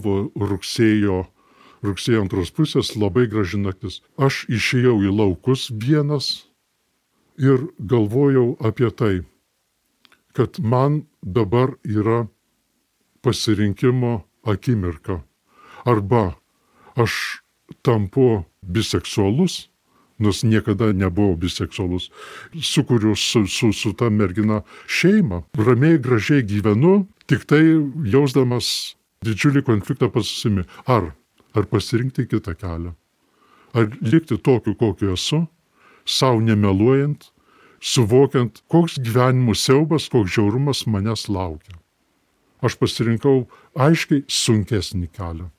buvo rugsėjo, rugsėjo antros pusės, labai graži naktis. Aš išėjau į laukus vienas ir galvojau apie tai, kad man dabar yra pasirinkimo akimirka. Arba aš tampu biseksualus, nors niekada nebuvau biseksualus, sukūriu su, su, su ta mergina šeimą, ramiai, gražiai gyvenu, tik tai jausdamas didžiulį konfliktą pasisimi. Ar, ar pasirinkti kitą kelią? Ar likti tokiu, kokiu esu, savo nemeluojant, suvokiant, koks gyvenimo siaubas, koks žiaurumas manęs laukia. Aš pasirinkau aiškiai sunkesnį kelią.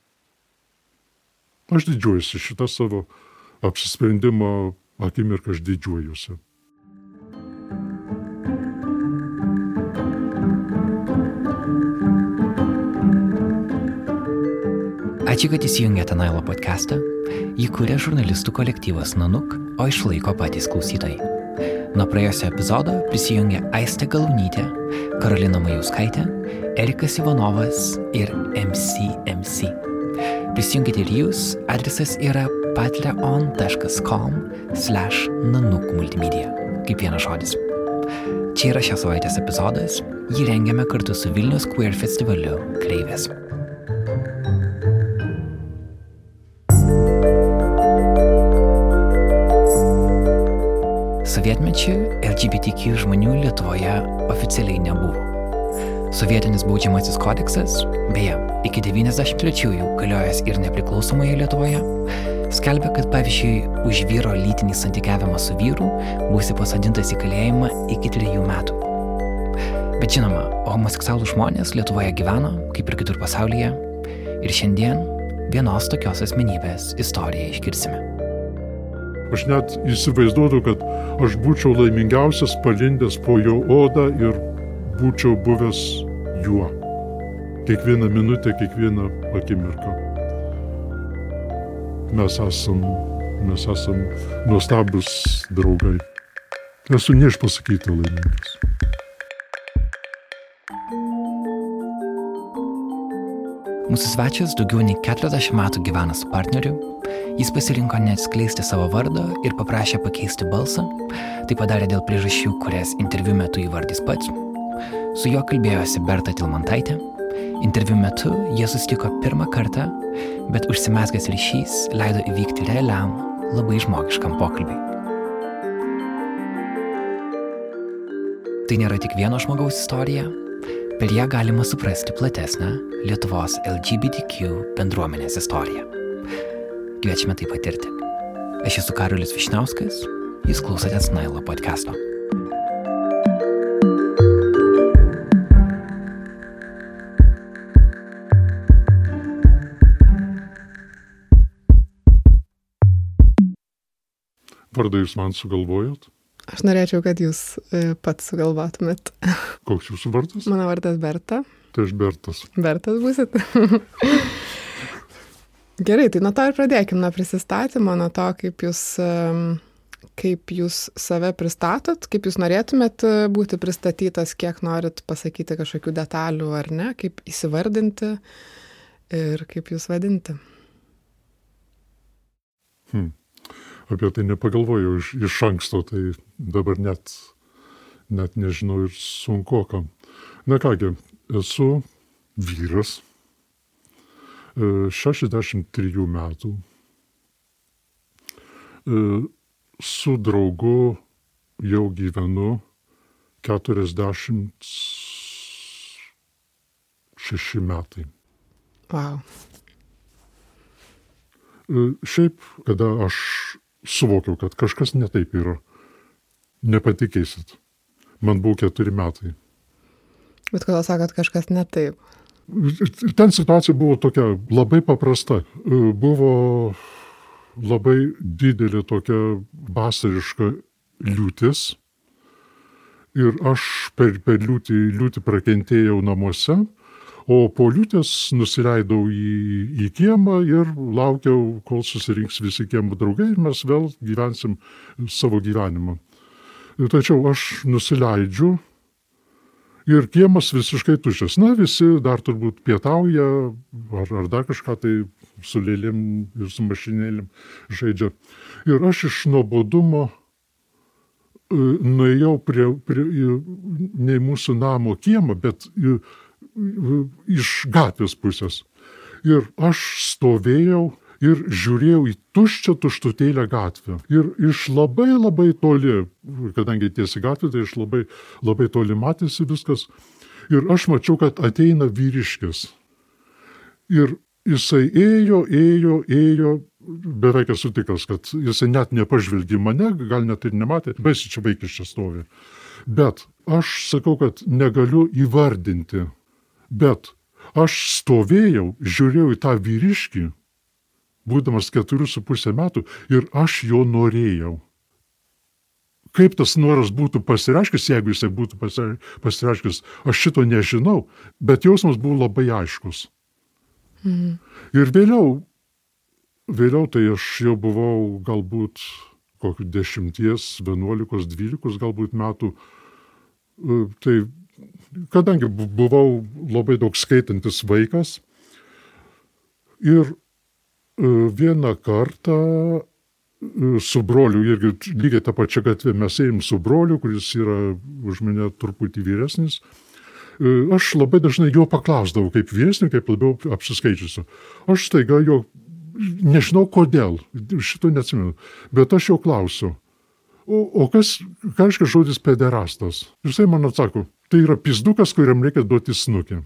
Aš didžiuojuosi šitą savo apsisprendimo akimirką, aš didžiuojuosi. Ačiū, kad įsijungėte Nailo podcastą. Jį kūrė žurnalistų kolektyvas Nanuk, o išlaiko patys klausytojai. Nuo praėjusio epizodo prisijungė Aistė Galūnytė, Karolina Majuskaitė, Erikas Ivanovas ir MCMC. Prisijunkite ir jūs, adresas yra patreon.com slash nanuk multimedia, kaip vienas žodis. Čia yra šios savaitės epizodas, jį rengiame kartu su Vilnius Queer festivaliu Kreivės. Sovietmečiu LGBTQ žmonių Lietuvoje oficialiai nebuvo. Sovietinis baudžiamasis kodeksas, beje, iki 93-ųjų galiojęs ir nepriklausomoje Lietuvoje, skelbia, kad pavyzdžiui, už vyro lytinį santykiavimą su vyru būsi pasadintas į kalėjimą iki trijų metų. Bet žinoma, homoseksualų žmonės Lietuvoje gyveno, kaip ir kitur pasaulyje, ir šiandien vienos tokios asmenybės istoriją išgirsime. Aš net įsivaizduoju, kad aš būčiau laimingiausias palindęs po jo odą ir būčiau buvęs juo. Kiekvieną minutę, kiekvieną akimirką. Mes esam, mes esam nuostabus draugai. Esu neišpasakyti laimingas. Mūsų svečias daugiau nei 40 metų gyvena su partneriu. Jis pasirinko neatskleisti savo vardo ir paprašė pakeisti balsą. Tai padarė dėl priežasčių, kurias interviu metu įvardys pats. Su juo kalbėjosi Berta Tilmantaitė. Interviu metu jie susitiko pirmą kartą, bet užsimesgęs ryšys leido įvykti realiam, labai žmogiškam pokalbiui. Tai nėra tik vieno žmogaus istorija, per ją galima suprasti platesnę Lietuvos LGBTQ bendruomenės istoriją. Kviečiame tai patirti. Aš esu Karolis Višnauskas, jūs klausotės Nailo podcast'o. Vardą jūs man sugalvojot? Aš norėčiau, kad jūs e, pats sugalvotumėt. Koks jūsų vardas? Mano vardas Berta. Tai aš Bertas. Bertas būsit. Gerai, tai nuo to ir pradėkime, nuo prisistatymo, nuo to, kaip jūs, kaip jūs save pristatot, kaip jūs norėtumėt e, būti pristatytas, kiek norit pasakyti kažkokių detalių ar ne, kaip įsivardinti ir kaip jūs vadinti. Hmm apie tai nepagalvojau iš, iš anksto, tai dabar net, net nežinau ir sunku kam. Na kągi, esu vyras, 63 e, metų, e, su draugu jau gyvenu 46 metai. Wow. E, šiaip, kada aš suvokiau, kad kažkas netaip yra. Nepatikėsit. Man buvo keturi metai. Bet kodėl sakot kažkas netaip? Ten situacija buvo tokia labai paprasta. Buvo labai didelė tokia vasariška liūtis. Ir aš per, per liūtį, liūtį prakentėjau namuose o po liūties nusileidau į, į kiemą ir laukiau, kol susirinks visi kiemo draugai ir mes vėl gyvensim savo gyvenimą. Tačiau aš nusileidžiu Ir kiemas visiškai tuščias. Na, visi dar turbūt pietauja ar, ar dar kažką tai su lėlėm ir su mašinėlėm žaidžia. Ir aš iš nuobodumo e, nuėjau prie, prie, ne į mūsų namo kiemą, bet į, iš gatvės pusės. Ir aš stovėjau ir žiūrėjau į tuščią tuštutėlę gatvę. Ir iš labai labai toli, kadangi tiesi gatvė, tai iš labai, labai toli matėsi viskas. Ir aš mačiau, kad ateina vyriškis. Ir jisai ėjo, ėjo, ėjo, beveik esu tikras, kad jisai net nepažvelgė mane, gal net ir nematė, baisi čia vaikis čia stovi. Bet aš sakau, kad negaliu įvardinti, bet aš stovėjau, žiūrėjau į tą vyriškį būdamas keturių su pusę metų ir aš jo norėjau. Kaip tas noras būtų pasireiškęs, jeigu jisai būtų pasireiškęs, aš šito nežinau, bet jausmas buvo labai aiškus. Mhm. Ir vėliau, vėliau tai aš jau buvau galbūt kokiu dešimties, vienuolikos, dvylikos galbūt metų. E, tai kadangi buvau labai daug skaitantis vaikas ir E, vieną kartą e, su broliu, irgi lygiai tą pačią gatvę mes ėjom su broliu, kuris yra už mane truputį vyresnis. E, aš labai dažnai jo paklausdavau, kaip vyresnį, kaip labiau apsiskaičiusiu. Aš staiga jo, nežinau kodėl, šito neatsimenu, bet aš jo klausiu. O, o kas, ką reiškia žodis pederastas? Jisai man atsako, tai yra pizdukas, kuriam reikia duoti snukį.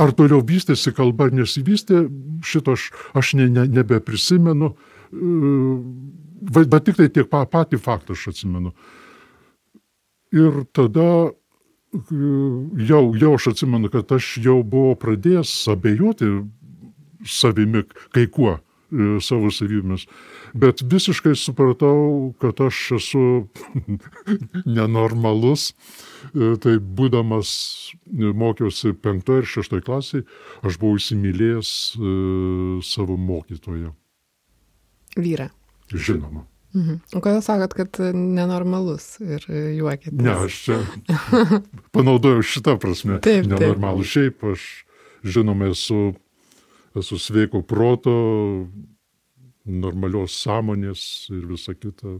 Ar toliau vystėsi kalba ar nesivystė, šito aš, aš ne, ne, nebeprisimenu, bet, bet tik tai tiek patį faktą aš atsimenu. Ir tada jau, jau aš atsimenu, kad aš jau buvau pradėjęs abejoti savimi kai kuo e, savo savybėmis. Bet visiškai supratau, kad aš esu nenormalus. E, tai būdamas e, mokiausi penktoje ir šeštoje klasėje, aš buvau įsimylėjęs e, savo mokytoją. Vyra. Žinoma. Mhm. O kodėl sakot, kad nenormalus ir juokit? Ne, aš čia panaudojau šitą prasme. Taip, nenormalus. Taip. Šiaip aš, žinoma, esu, esu sveiko proto, normalios sąmonės ir visa kita.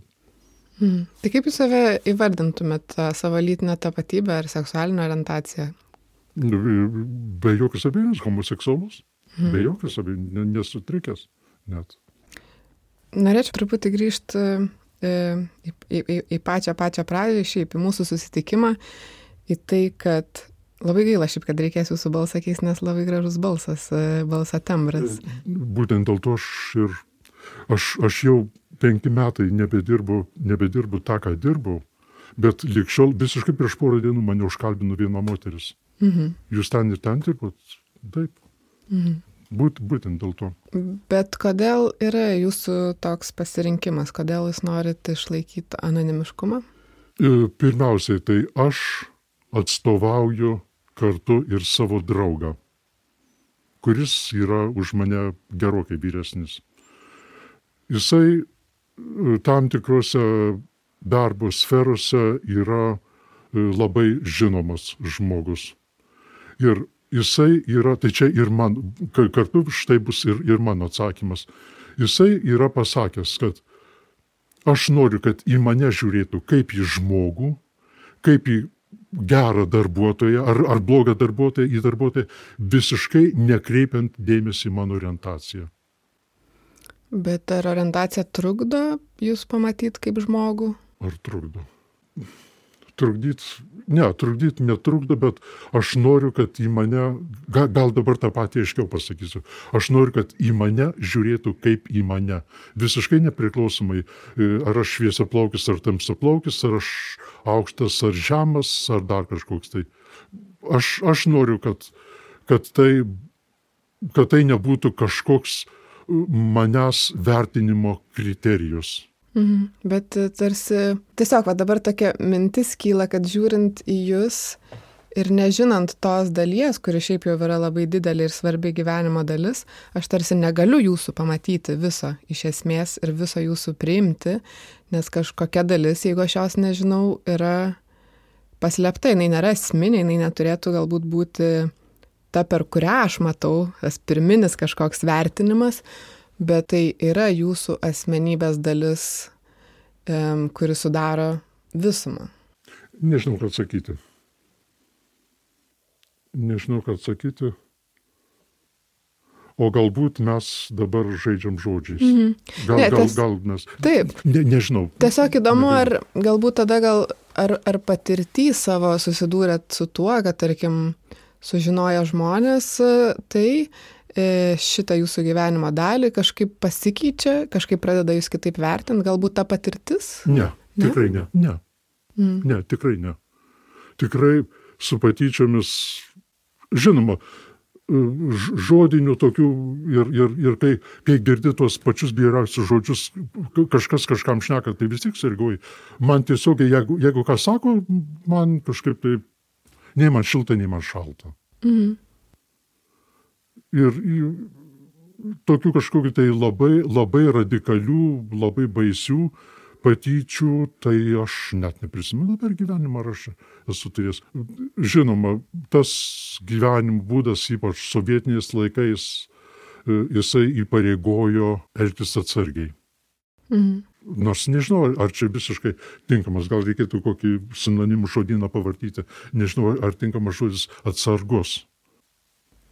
Mm. Tai kaip jūs save įvardintumėt savo lytinę tapatybę ar seksualinę orientaciją? Nu, be jokios abejonės, homoseksualus. Mm. Be jokios abejonės, nesutrikęs net. Norėčiau truputį grįžti e, į, į, į, į pačią pačią pradžią, šiaip į mūsų susitikimą, į tai, kad labai gaila šiaip, kad reikės jūsų balsą keisti, nes labai gražus balsas, e, balso tembras. Būtent dėl to aš ir, aš, aš jau penki metai nebedirbu, nebedirbu tą, ką dirbau, bet likščiol visiškai prieš porą dienų mane užkalbino viena moteris. Mhm. Jūs ten ir ten dirbot? Taip. Mhm. Būt, būtent dėl to. Bet kodėl yra jūsų toks pasirinkimas, kodėl jūs norite išlaikyti anonimiškumą? E, pirmiausiai, tai aš atstovauju kartu ir savo draugą, kuris yra už mane gerokai vyresnis. Jisai tam tikrose darbo sferose yra e, labai žinomas žmogus. Ir jisai yra, tai čia ir man, kartu štai bus ir, ir mano atsakymas. Jisai yra pasakęs, kad aš noriu, kad į mane žiūrėtų kaip į žmogų, kaip į gerą darbuotoją ar, ar blogą darbuotoją, į darbuotoją, visiškai nekreipiant dėmesį mano orientaciją. Bet ar orientacija trukdo jūs pamatyti kaip žmogų? Ar trukdo? Trukdyt, ne, trukdyt netrukdo, bet aš noriu, kad į mane, gal, gal dabar tą patį aiškiau pasakysiu, aš noriu, kad į mane žiūrėtų kaip į mane. Visiškai nepriklausomai, e, ar aš šviesa plaukis, ar tamsa plaukis, ar aš aukštas, ar žemas, ar dar kažkoks tai. Aš, aš noriu, kad, kad, tai, kad tai nebūtų kažkoks uh, manęs vertinimo kriterijus. Mhm. Bet e, tarsi tiesiog va dabar tokia mintis kyla, kad žiūrint į jūs ir nežinant tos dalies, kuri šiaip jau yra labai didelė ir svarbi gyvenimo dalis, aš tarsi negaliu jūsų pamatyti viso iš esmės ir viso jūsų priimti, nes kažkokia dalis, jeigu aš jos nežinau, yra paslėpta, jinai nėra esminė, jinai neturėtų galbūt būti ta, per kurią aš matau, tas pirminis kažkoks vertinimas, bet tai yra jūsų asmenybės dalis, kuri sudaro visumą. Nežinau, ką atsakyti. Nežinau, ką atsakyti. O galbūt mes dabar žaidžiam žodžiais. -hmm. Gal, Ne, gal, tas- gal mes. Taip, Ne, nežinau. Tiesiog įdomu, ar galbūt tada gal, ar, ar patirtį savo susidūrėt su tuo, kad, tarkim, sužinoję žmonės e, tai e, šitą jūsų gyvenimo dalį kažkaip pasikeičia, kažkaip pradeda jūs kitaip vertinti, galbūt ta patirtis? Ne, tikrai ne. Ne, Mm. ne tikrai ne. Tikrai su patyčiomis, žinoma, ž- žodinių tokių ir, ir, ir kai, kai girdi tuos pačius bjauriausius žodžius, ka- kažkas kažkam šneka, tai vis tiek sergoji. Man tiesiog, jeigu, jeigu ką sako, man kažkaip tai, nei man šilta, nei man šalta. Mhm. Ir, tokių kažkokių tai labai, labai radikalių, labai baisių patyčių, tai aš net neprisimenu per gyvenimą, ar aš esu turėjęs. Žinoma, tas gyvenimo būdas, ypač sovietiniais laikais, e, jisai įpareigojo elgtis atsargiai. Mhm. Nors nežinau, ar čia visiškai tinkamas, gal reikėtų kokį sinonimų žodyną pavartyti, nežinau, ar tinkamas žodis atsargus.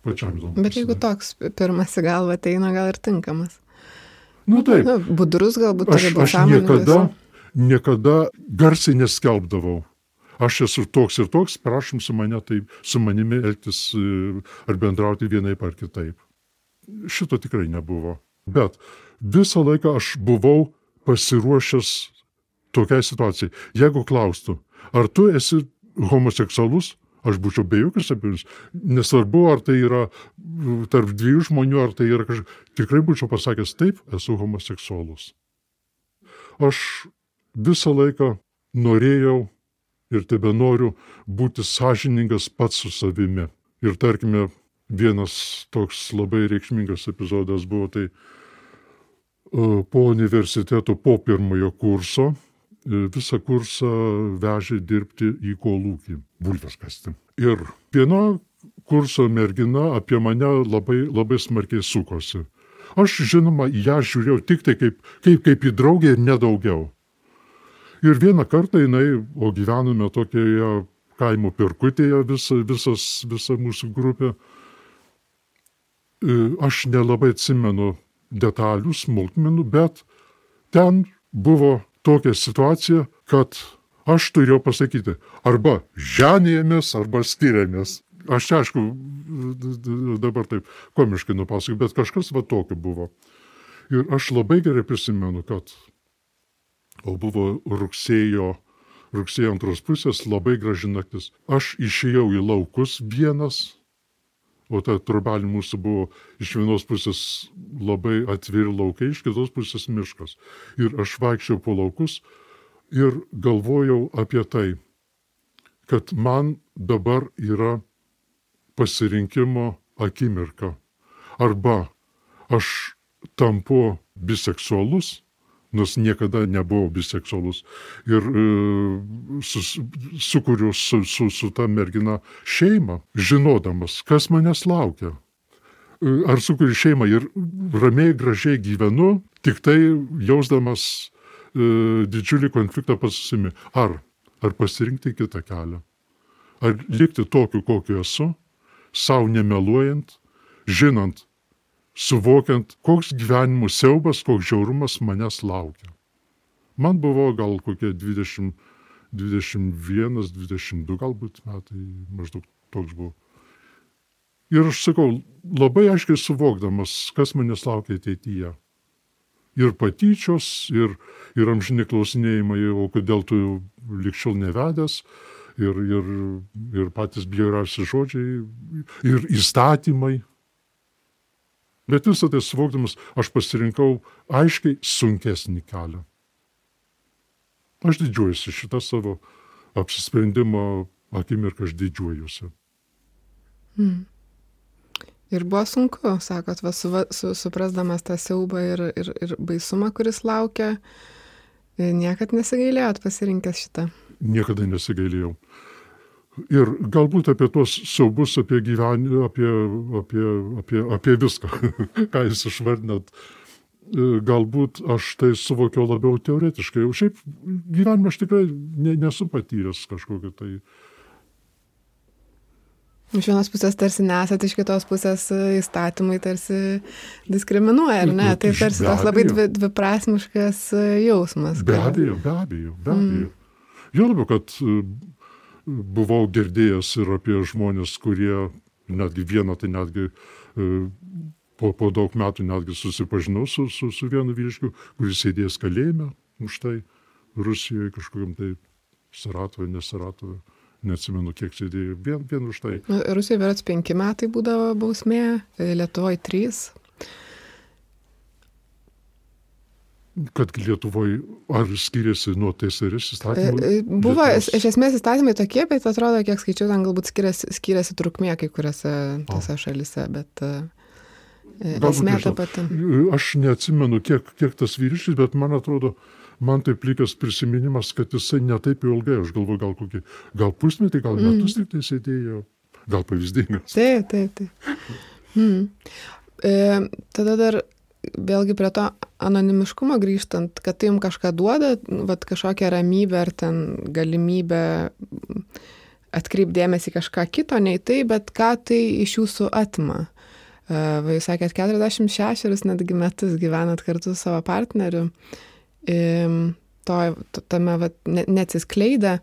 Pačiam įdomu. Bet jeigu toks pirmas į galvą ateina, gal ir tinkamas. Nu taip, Na, budrus galbūt aš, aš niekada, niekada garsiai neskelbdavau. Aš esu toks ir toks, prašom su, mane, taip, su manimi elgtis e, ar bendrauti vienaip ar kitaip. Šito tikrai nebuvo. Bet visą laiką aš buvau pasiruošęs tokiai situacijai. Jeigu klaustų, ar tu esi homoseksualus, aš būčiau be jokios abejonės. Nesvarbu, ar tai yra tarp dviejų žmonių, ar tai yra kažkas. Tikrai būčiau pasakęs, taip, esu homoseksualus. Aš visą laiką norėjau ir tebe noriu būti sąžiningas pats su savimi. Ir tarkime, vienas toks labai reikšmingas epizodas buvo tai po universiteto, po pirmojo kurso, e, visą kursą vežė dirbti į kolūkį, bulves kasti. Ir viena kurso mergina apie mane labai, labai smarkiai sukosi. Aš, žinoma, ją žiūrėjau tik tai kaip, kaip, kaip į draugę ir nedaugiau. Ir vieną kartą jinai, o gyvenome tokioje kaimo pirkutėje visa, visas, visa mūsų grupė, E, aš nelabai atsimenu detalių, smulkmenų, bet ten buvo tokia situacija, kad aš turėjau pasakyti, arba ženėjomės, arba skiriamės. Aš čia, aišku, dabar taip komiškai nupasakoju, bet kažkas va tokio buvo. Ir aš labai gerai prisimenu, kad o buvo rugsėjo, rugsėjo antros pusės, labai graži naktis. Aš išėjau į laukus vienas, o ta trobelė mūsų buvo iš vienos pusės labai atviri laukai, iš kitos pusės miškas. Ir aš vaikščiau po laukus ir galvojau apie tai, kad man dabar yra pasirinkimo akimirka. Arba aš tampu biseksualus, nors niekada nebuvau biseksualus. Ir e, sus, sukūriu su, su, su ta mergina šeimą, žinodamas, kas manęs laukia. E, Ar sukūriu šeimą ir ramiai, gražiai gyvenu, tik tai jausdamas e, didžiulį konfliktą pasisimi. Ar, ar pasirinkti kitą kelią? Ar likti tokiu, kokiu esu, savo nemeluojant, žinant, suvokiant, koks gyvenimo siaubas, koks žiaurumas manęs laukia. Man buvo gal kokie 20, 21, 22 galbūt metai, maždaug toks buvo. Ir aš sakau, labai aiškiai suvokdamas, kas manęs laukia ateityje. Ir patyčios, ir, ir amžini klausinėjimai, o kodėl tu likščiau nevedęs, ir, ir, ir patys bjauriausi žodžiai, ir įstatymai. Bet visą tai suvokdamas, aš pasirinkau aiškiai sunkesnį kelią. Aš didžiuojuosi šitą savo apsisprendimo akimirką, aš didžiuojuosi. Ir buvo sunku, sakot, va, su, su, suprasdamas tą siaubą ir, ir, ir baisumą, kuris laukia, niekad nesigailėjot pasirinkęs šitą. Niekada nesigailėjau. Ir galbūt apie tuos siaubus, apie gyvenimą, apie, apie, apie, apie viską, ką jūs išvardinat, e, galbūt aš tai suvokiau labiau teoretiškai. O šiaip gyvenime aš tikrai ne, nesu patyręs kažkokio tai. Iš vienos pusės tarsi nesat, iš kitos pusės įstatymai tarsi diskriminuoja, ar ne? Nu, Tai iš- tarsi toks labai dvi, dviprasmiškas e, jausmas. Be abejo, be abejo, be abejo. Jo labiau, kad e, buvau girdėjęs ir apie žmonės, kurie netgi vieną, tai netgi e, po, po daug metų netgi susipažinau su, su, su vienu vyriškiu, kuris sėdės kalėjime už tai Rusijoje kažkokiam tai Saratovė, nesaratovė, neatsimenu kiek sėdėjo, vien, vien už tai. Nu, Rusijoje berots penki metai būdavo bausmė, Lietuvoje trys. Kad Lietuvoje ar skiriasi nuo TSRS E, įstatymų? e, Buvo Lietuvos- iš esmės įstatymai tokie, bet atrodo, kiek skaičiau, ten galbūt skiriasi, skiriasi trukmė kai kuriuose tose šalise, bet e, e, esmė ta pati. Aš neatsimenu, kiek, kiek tas vyriškis, bet man atrodo, man taip likas prisiminimas, kad jisai netaip jau ilgai, aš galvoju, gal kokį, gal pusmetį, gal metus tik tai sėdėjo, gal pavyzdingas. Taip, taip, taip. Hmm. E, tada dar vėlgi prie to anonimiškumo grįžtant, kad tai jums kažką duoda, vat kažkokią ramybę ar ten galimybę atkreipdėmėsi kažką kito, nei tai, bet ką tai iš jūsų atima. E, va, jūs sakėt, 46 netgi metus gyvenat kartu su savo partneriu, to, tame vat, ne, neatsiskleidė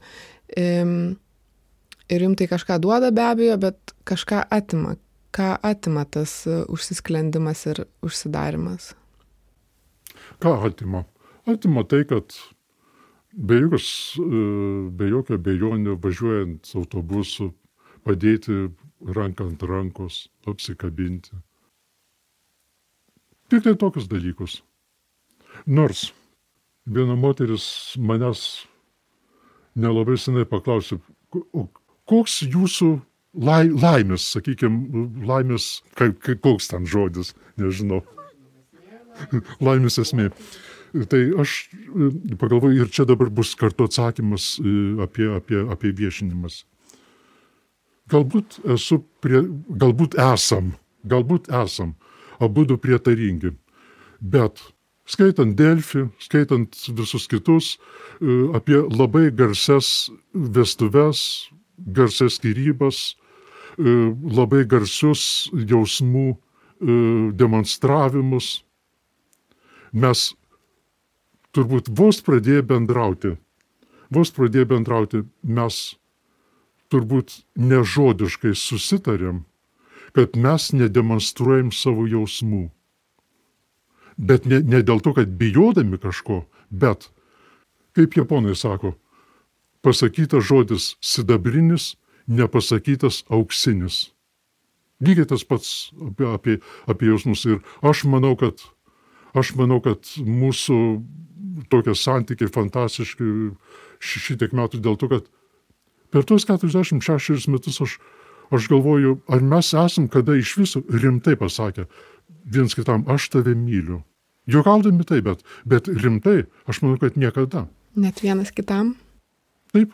ir jums tai kažką duoda be abejo, bet kažką atima. Ką atima tas e, užsisklendimas ir užsidarimas? Ką atima? Atima tai, kad be, jokios, e, be jokio bejonio važiuojant autobusu, padėti ranką ant rankos, apsikabinti. Tik tai tokius dalykus. Nors viena moteris manęs nelabai senai paklausė, "Ko- o koks jūsų lai, laimės, sakykime, laimės, kaip, kaip, koks ten žodis, nežinau. laimės esmė. Tai aš e, pagalvoju, ir čia dabar bus kartu atsakymas e, apie, apie, apie viešinimas. Galbūt esu prie, galbūt esam, galbūt esam, abu du prietaringi, bet skaitant Delfį, skaitant visus kitus, e, apie labai garses vestuves, garses skirybas, labai garsius jausmų e, demonstravimus, mes turbūt vos pradėję bendrauti, vos pradėję bendrauti, mes turbūt nežodiškai susitarėm, kad mes nedemonstruojam savo jausmų. Bet ne, ne dėl to, kad bijodami kažko, bet, kaip japonai sako, pasakytas žodis sidabrinis, nepasakytas auksinis. Lygiai tas pats apie, apie, apie jausmus. Ir aš manau, kad, aš manau, kad mūsų tokie santykiai fantastiški ši- šitiek metų dėl to, kad per tuos 46 metus aš, aš galvoju, ar mes esam kada iš viso rimtai pasakę viens kitam, aš tave myliu. Juokaudami tai, bet, bet rimtai, aš manau, kad niekada. Net vienas kitam? Taip,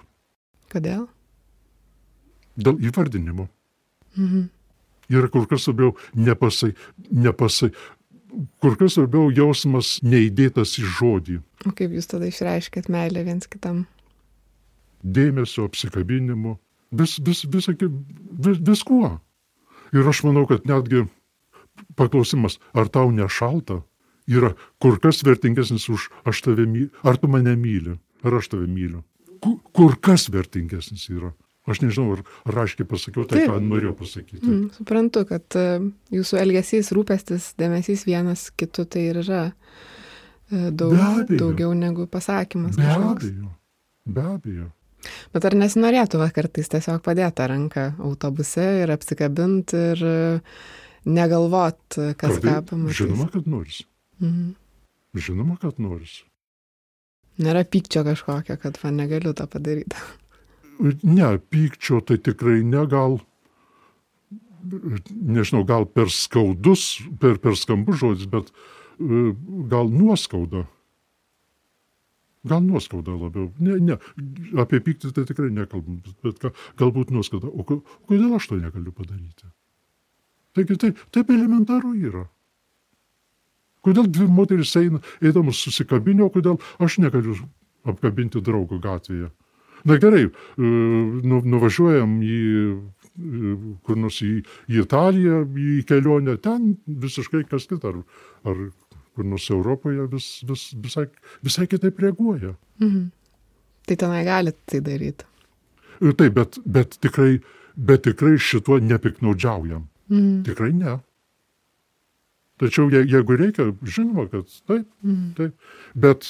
Kodėl? Dėl įvardinimo. Mhm. Yra kur kas labiau nepasai, nepasai, kur kas labiau jausmas neįdėtas į žodį. O kaip jūs tada išreiškėt meilę viens kitam? Dėmesio, apsikabinimu, vis, vis, vis, vis, viskuo. Ir aš manau, kad netgi paklausimas, ar tau nešalta, yra kur kas vertingesnis už aš tave myliu, ar tu mane myli, ar aš tave myliu. Kur, kur kas vertingesnis yra. Aš nežinau, ar, aiškiai pasakiau tai, Taip. ką norėjau pasakyti. Mm, suprantu, kad e, jūsų elgesys, rūpestis, dėmesys vienas kitu tai ir yra e, daug, daugiau negu pasakymas. Be kažkoks. abejo, be abejo. Bet ar nesinorėtų kartais tiesiog padėti tą ranką autobuse ir apsikabinti ir e, negalvot, kas ką Kartai- pamatys? Žinoma, kad norisi. Mhm. Žinoma, kad norisi. Nėra pykčio kažkokio, kad man negaliu to padaryti. Ne, pykčio tai tikrai ne, gal, nežinau, gal per skaudus, per, per skambus žodis, bet e, gal nuoskauda. Gal nuoskauda labiau. Ne, ne, apie pyktį tai tikrai nekalbam, bet gal, galbūt nuoskauda. O kodėl aš to negaliu padaryti? Taigi tai, taip elementaru yra. Kodėl dvi moteris eina, eidamos susikabinio, kodėl aš negaliu apkabinti draugo gatvėje? Na gerai, e, nu, nuvažiuojam į e, kur nors į, į Italiją, į kelionę, ten visiškai kas kita, ar, ar kur nors Europoje vis, vis, visai, visai kitaip reaguoja. Mhm. Tai tenai galite tai daryti. E, taip, bet, bet, tikrai, bet tikrai šituo nepiknaudžiaujam. Mhm. Tikrai ne. Tačiau je, jeigu reikia, žinoma, kad taip, mhm. taip. Bet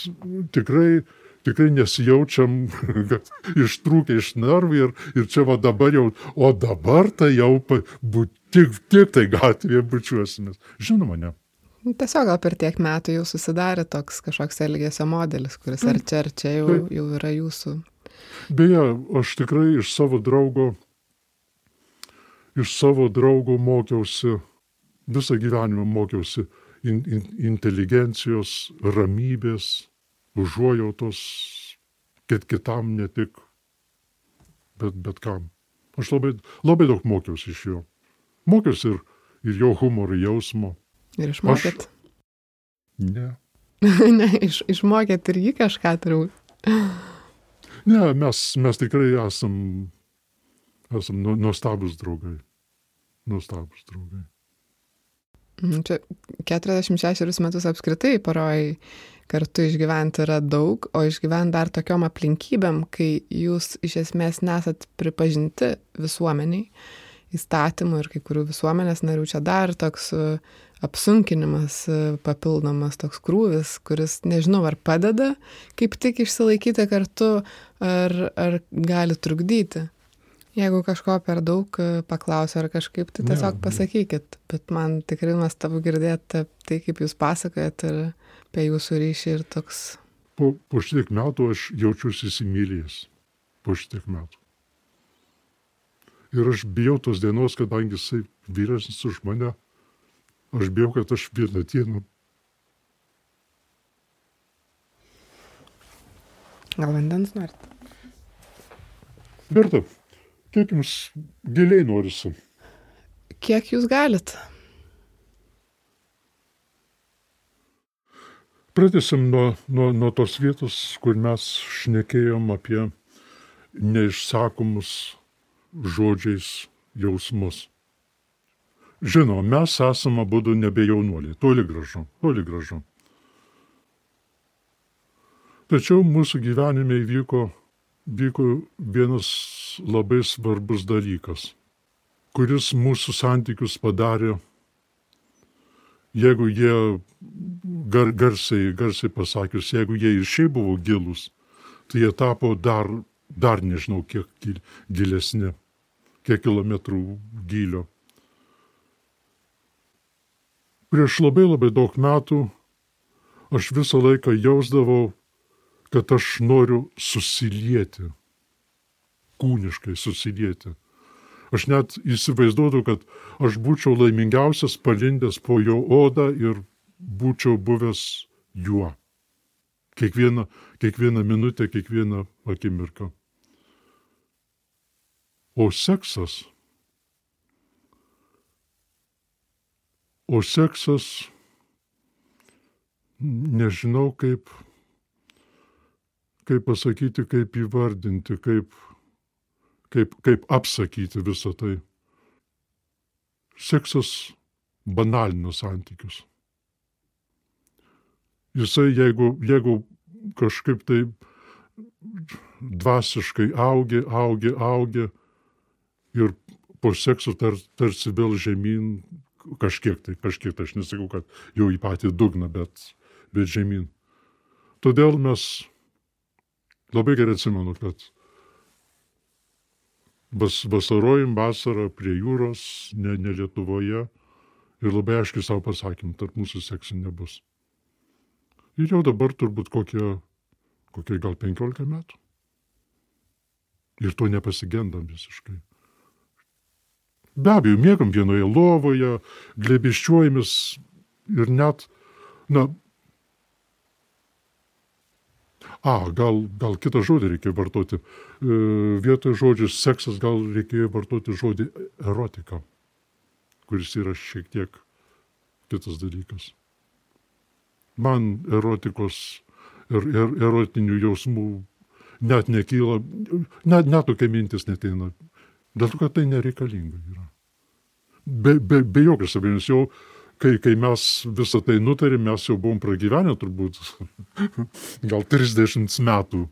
tikrai, tikrai nesijaučiam, kad ištrūkė iš nervų ir, ir čia va dabar jau, o dabar tai jau bu, tik, tik tai gatvėje bučiuosimės. Žinoma, ne. Tiesiog gal per tiek metų jau susidarė toks kažkoks elgesio modelis, kuris ar čia, ar čia jau, jau yra jūsų. Beje, aš tikrai iš savo draugo, iš savo draugo mokiausi, visą gyvenimą mokiausi in, in, inteligencijos, ramybės, užuojautos, kad kitam ne tik, bet, bet kam. Aš labai, labai daug mokiausi iš jo. Mokiausi ir, ir jo humoro jausmo Ir išmokėt? Aš... Ne. ne, iš, išmokėt ir jį kažką turbūt. ne, mes, mes tikrai esam, esam nu, nuostabus draugai. Nuostabus draugai. Mhm, čia 46 metus apskritai paroj kartu išgyventi yra daug, o išgyventi dar tokiom aplinkybėm, kai jūs iš esmės nesat pripažinti visuomeniai, įstatymų ir kai kurių visuomenės narių čia dar toks apsunkinimas e, papildomas toks krūvis, kuris nežinau ar padeda kaip tik išsilaikyti kartu, ar, ar gali trukdyti. Jeigu kažko per daug e, paklausia ar kažkaip, tai tiesiog pasakykit, bet man tikrai nuostabu girdėti tai, kaip jūs pasakojat ir apie jūsų ryšį ir toks. Po, po šitiek metų aš jaučiuosi įsimylėjęs. Po šitiek metų. Ir aš bijau tos dienos, kadangi jisai vyresnis už mane, Aš bijau, kad aš vieną dieną. Gal vandens norit? Berta, kiek jums giliai norisi? Kiek jūs galit? Pradėsim nuo, nuo, nuo tos vietos, kur mes šnekėjom apie neišsakomus žodžiais jausmus. Žinoma, mes esame būdu nebe jaunuoliai, toli gražu, toli gražu. Tačiau mūsų gyvenime įvyko vyko vienas labai svarbus dalykas, kuris mūsų santykius padarė, jeigu jie gar, garsiai, garsiai pasakius, jeigu jie ir šiaip buvo gilus, tai jie tapo dar, dar nežinau, kiek gilesni, kiek kilometrų gylio prieš labai labai daug metų aš visą laiką jausdavau, kad aš noriu susilieti, kūniškai susilieti. Aš net įsivaizduodu, kad aš būčiau laimingiausias palindęs po jo odą ir būčiau buvęs juo. Kiekvieną, kiekvieną minutę, kiekvieną akimirką. O seksas O seksas, nežinau kaip, kaip pasakyti, kaip įvardinti, kaip, kaip, kaip apsakyti visą tai. Seksas banalina santykius. Jisai, jeigu, jeigu kažkaip tai dvasiškai augi, augi, augi ir po sekso tar, tarsi vėl žemyn kažkiek tai, kažkiek tai, aš nesakau, kad jau į patį dugną, bet, bet žemyn. Todėl mes labai gerai atsimenu, kad vas, vasarojim vasarą prie jūros, ne, ne Lietuvoje, ir labai aiškiai savo pasakym, tarp mūsų seksų nebus. Ir jau dabar turbūt kokie, kokie gal 15 metų. Ir to nepasigendam visiškai. Be abejo, mėgam vienoje lovoje, glebiščiuojamis ir net, na, A, gal, gal kitą žodį reikia vartoti. E, vietoj žodžio seksas gal reikėjo vartoti žodį erotika, kuris yra šiek tiek kitas dalykas. Man erotikos ir er, erotinių jausmų net nekyla, net, net tokia mintis neteina. Dėl to, kad tai nereikalinga yra. Be, be, be jokios abejonės, jau kai, kai mes visą tai nutarėm, mes jau buvom pragyvenę turbūt gal 30 metų.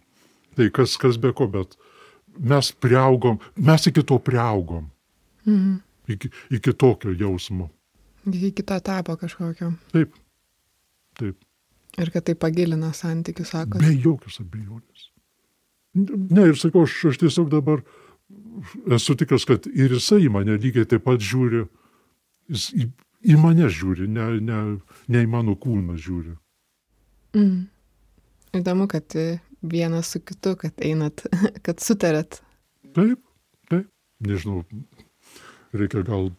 Tai kas, kas be ko, bet mes priaugom, mes iki to priaugom. Mhm. Iki, iki tokio jausmo. Iki kito etapo kažkokio. Taip. Taip. Ir kad tai pagilina santykių, sako. Be jokios abejonės. Ne, ir sakau, aš, aš tiesiog dabar esu tikras, kad ir jisai į mane lygiai taip pat žiūri, jis į, mane žiūri, ne, ne, ne į mano kūną žiūri. Mm. Įdomu, kad vienas su kitu, kad einat, kad sutarėt. Taip, taip, nežinau, reikia gal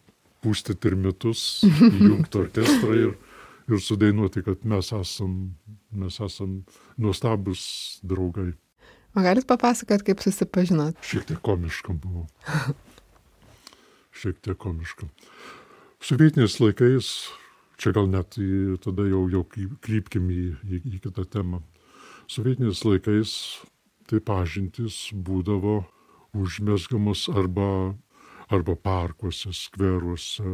pūsti termitus, jungti orkestrą ir, ir sudainuoti, kad mes esam, mes esam nuostabus draugai. O galit papasakot, kaip susipažinot? Šiek tiek komiška buvo. Šiek tiek komiška. Sovietiniais laikais, čia gal net į, tada jau, jau krypkim į, į, į kitą temą. Sovietiniais laikais tai pažintis būdavo užmesgamos arba, arba parkuose, skveruose,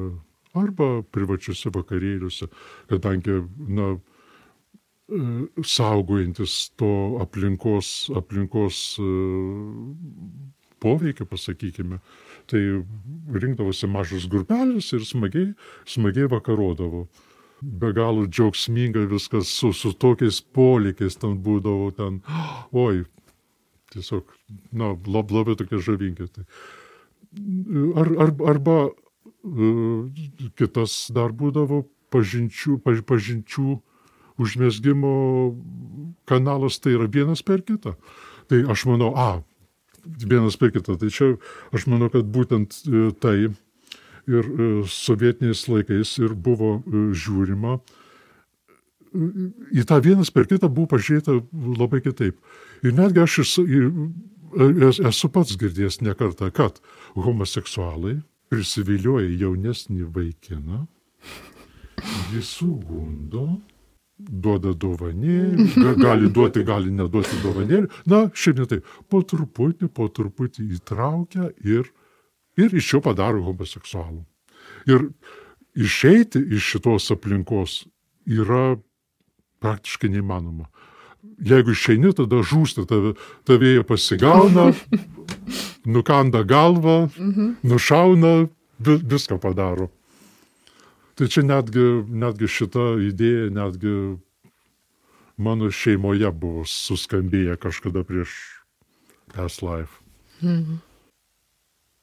arba privačiuose vakarėliuose, kadangi, na, E, saugojantis to aplinkos, aplinkos e, poveikio, pasakykime, tai rinkdavosi mažas grupelės ir smagiai, smagiai vakarodavo. Be galo džiaugsminga viskas su, su tokiais polikiais ten būdavo ten, oi, tiesiog, na, lab, labai tokie žavingi. Tai. Ar, ar, arba uh, kitas dar būdavo pažinčių, paž, pažinčių užmėsgymo kanalas tai yra vienas per kitą. Tai aš manau, a, vienas per kitą. Tai čia aš manau, kad būtent e, tai ir e, sovietiniais laikais ir buvo e, žiūrima. Į tą vienas per kitą buvo pažiūrėta labai kitaip. Ir netgi aš esu, pats girdėjęs nekartą, kad homoseksualai prisivilioja jaunesnį vaikiną, jį sugundo duoda dovanėlį, gali duoti, gali neduoti dovanėlį. Na, šiandien tai po truputį, po truputį įtraukia ir, ir iš jo padaro homoseksualų. Ir išeiti iš šitos aplinkos yra praktiškai neįmanoma. Jeigu išeini, tada žūsta, tave, tave jie pasigauna, nukanda galvą, mhm. nušauna, viską padaro. Tai čia netgi, netgi šita idėja, netgi mano šeimoje buvo suskambėję kažkada prieš past life. Mhm.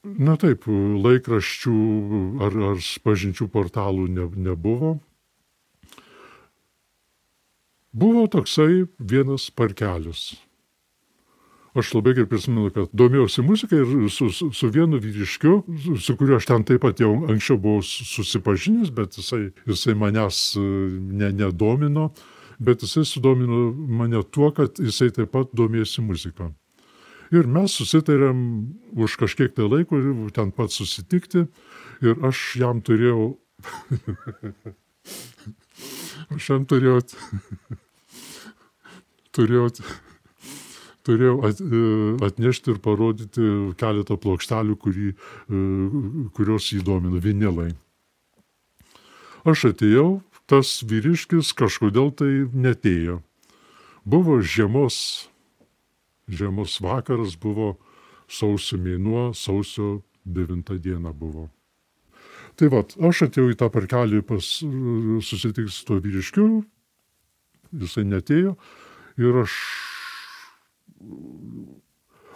Na taip, laikraščių ar, ar pažinčių portalų ne, nebuvo. Buvo toksai vienas parkelis aš labai gerai prisimenu, kad domėjausi muzika ir su, su, su vienu vyriškiu, su, su kuriuo aš ten taip pat jau anksčiau buvau susipažinęs, bet jisai, jisai manęs e, ne, nedomino, bet jisai sudomino mane tuo, kad jisai taip pat domėjosi muziką. Ir mes susitarėm už kažkiek tai laiko ten pat susitikti ir aš jam turėjau. aš jam turėjau. turėjau turėjau at, e, atnešti ir parodyti keletą plokštelių, kurį, e, kurios įdomino, vinilai. Aš atėjau, tas vyriškis kažkodėl tai netėjo. Buvo žiemos, žiemos vakaras, buvo sausio mėnuo, sausio 9 diena buvo. Tai vad, aš atėjau į tą parkelį pas susitikti su tuo vyriškiu, jisai netėjo ir aš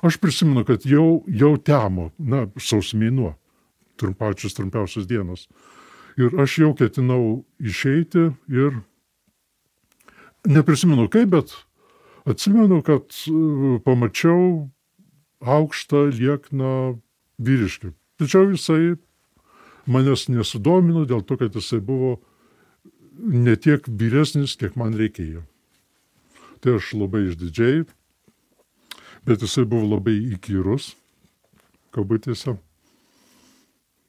Aš prisimenu, kad jau, jau temo, na, sausmėnuo, trumpačius trumpiausios dienos. Ir aš jau ketinau išeiti ir neprisimenu kaip, bet atsimenu, kad e, pamačiau aukštą liekną vyriškį. Tačiau jisai manęs nesudomino dėl to, kad jisai buvo ne tiek vyresnis, kiek man reikėjo. Tai aš labai išdidžiai, bet jisai buvo labai įkyrus, kabutėse.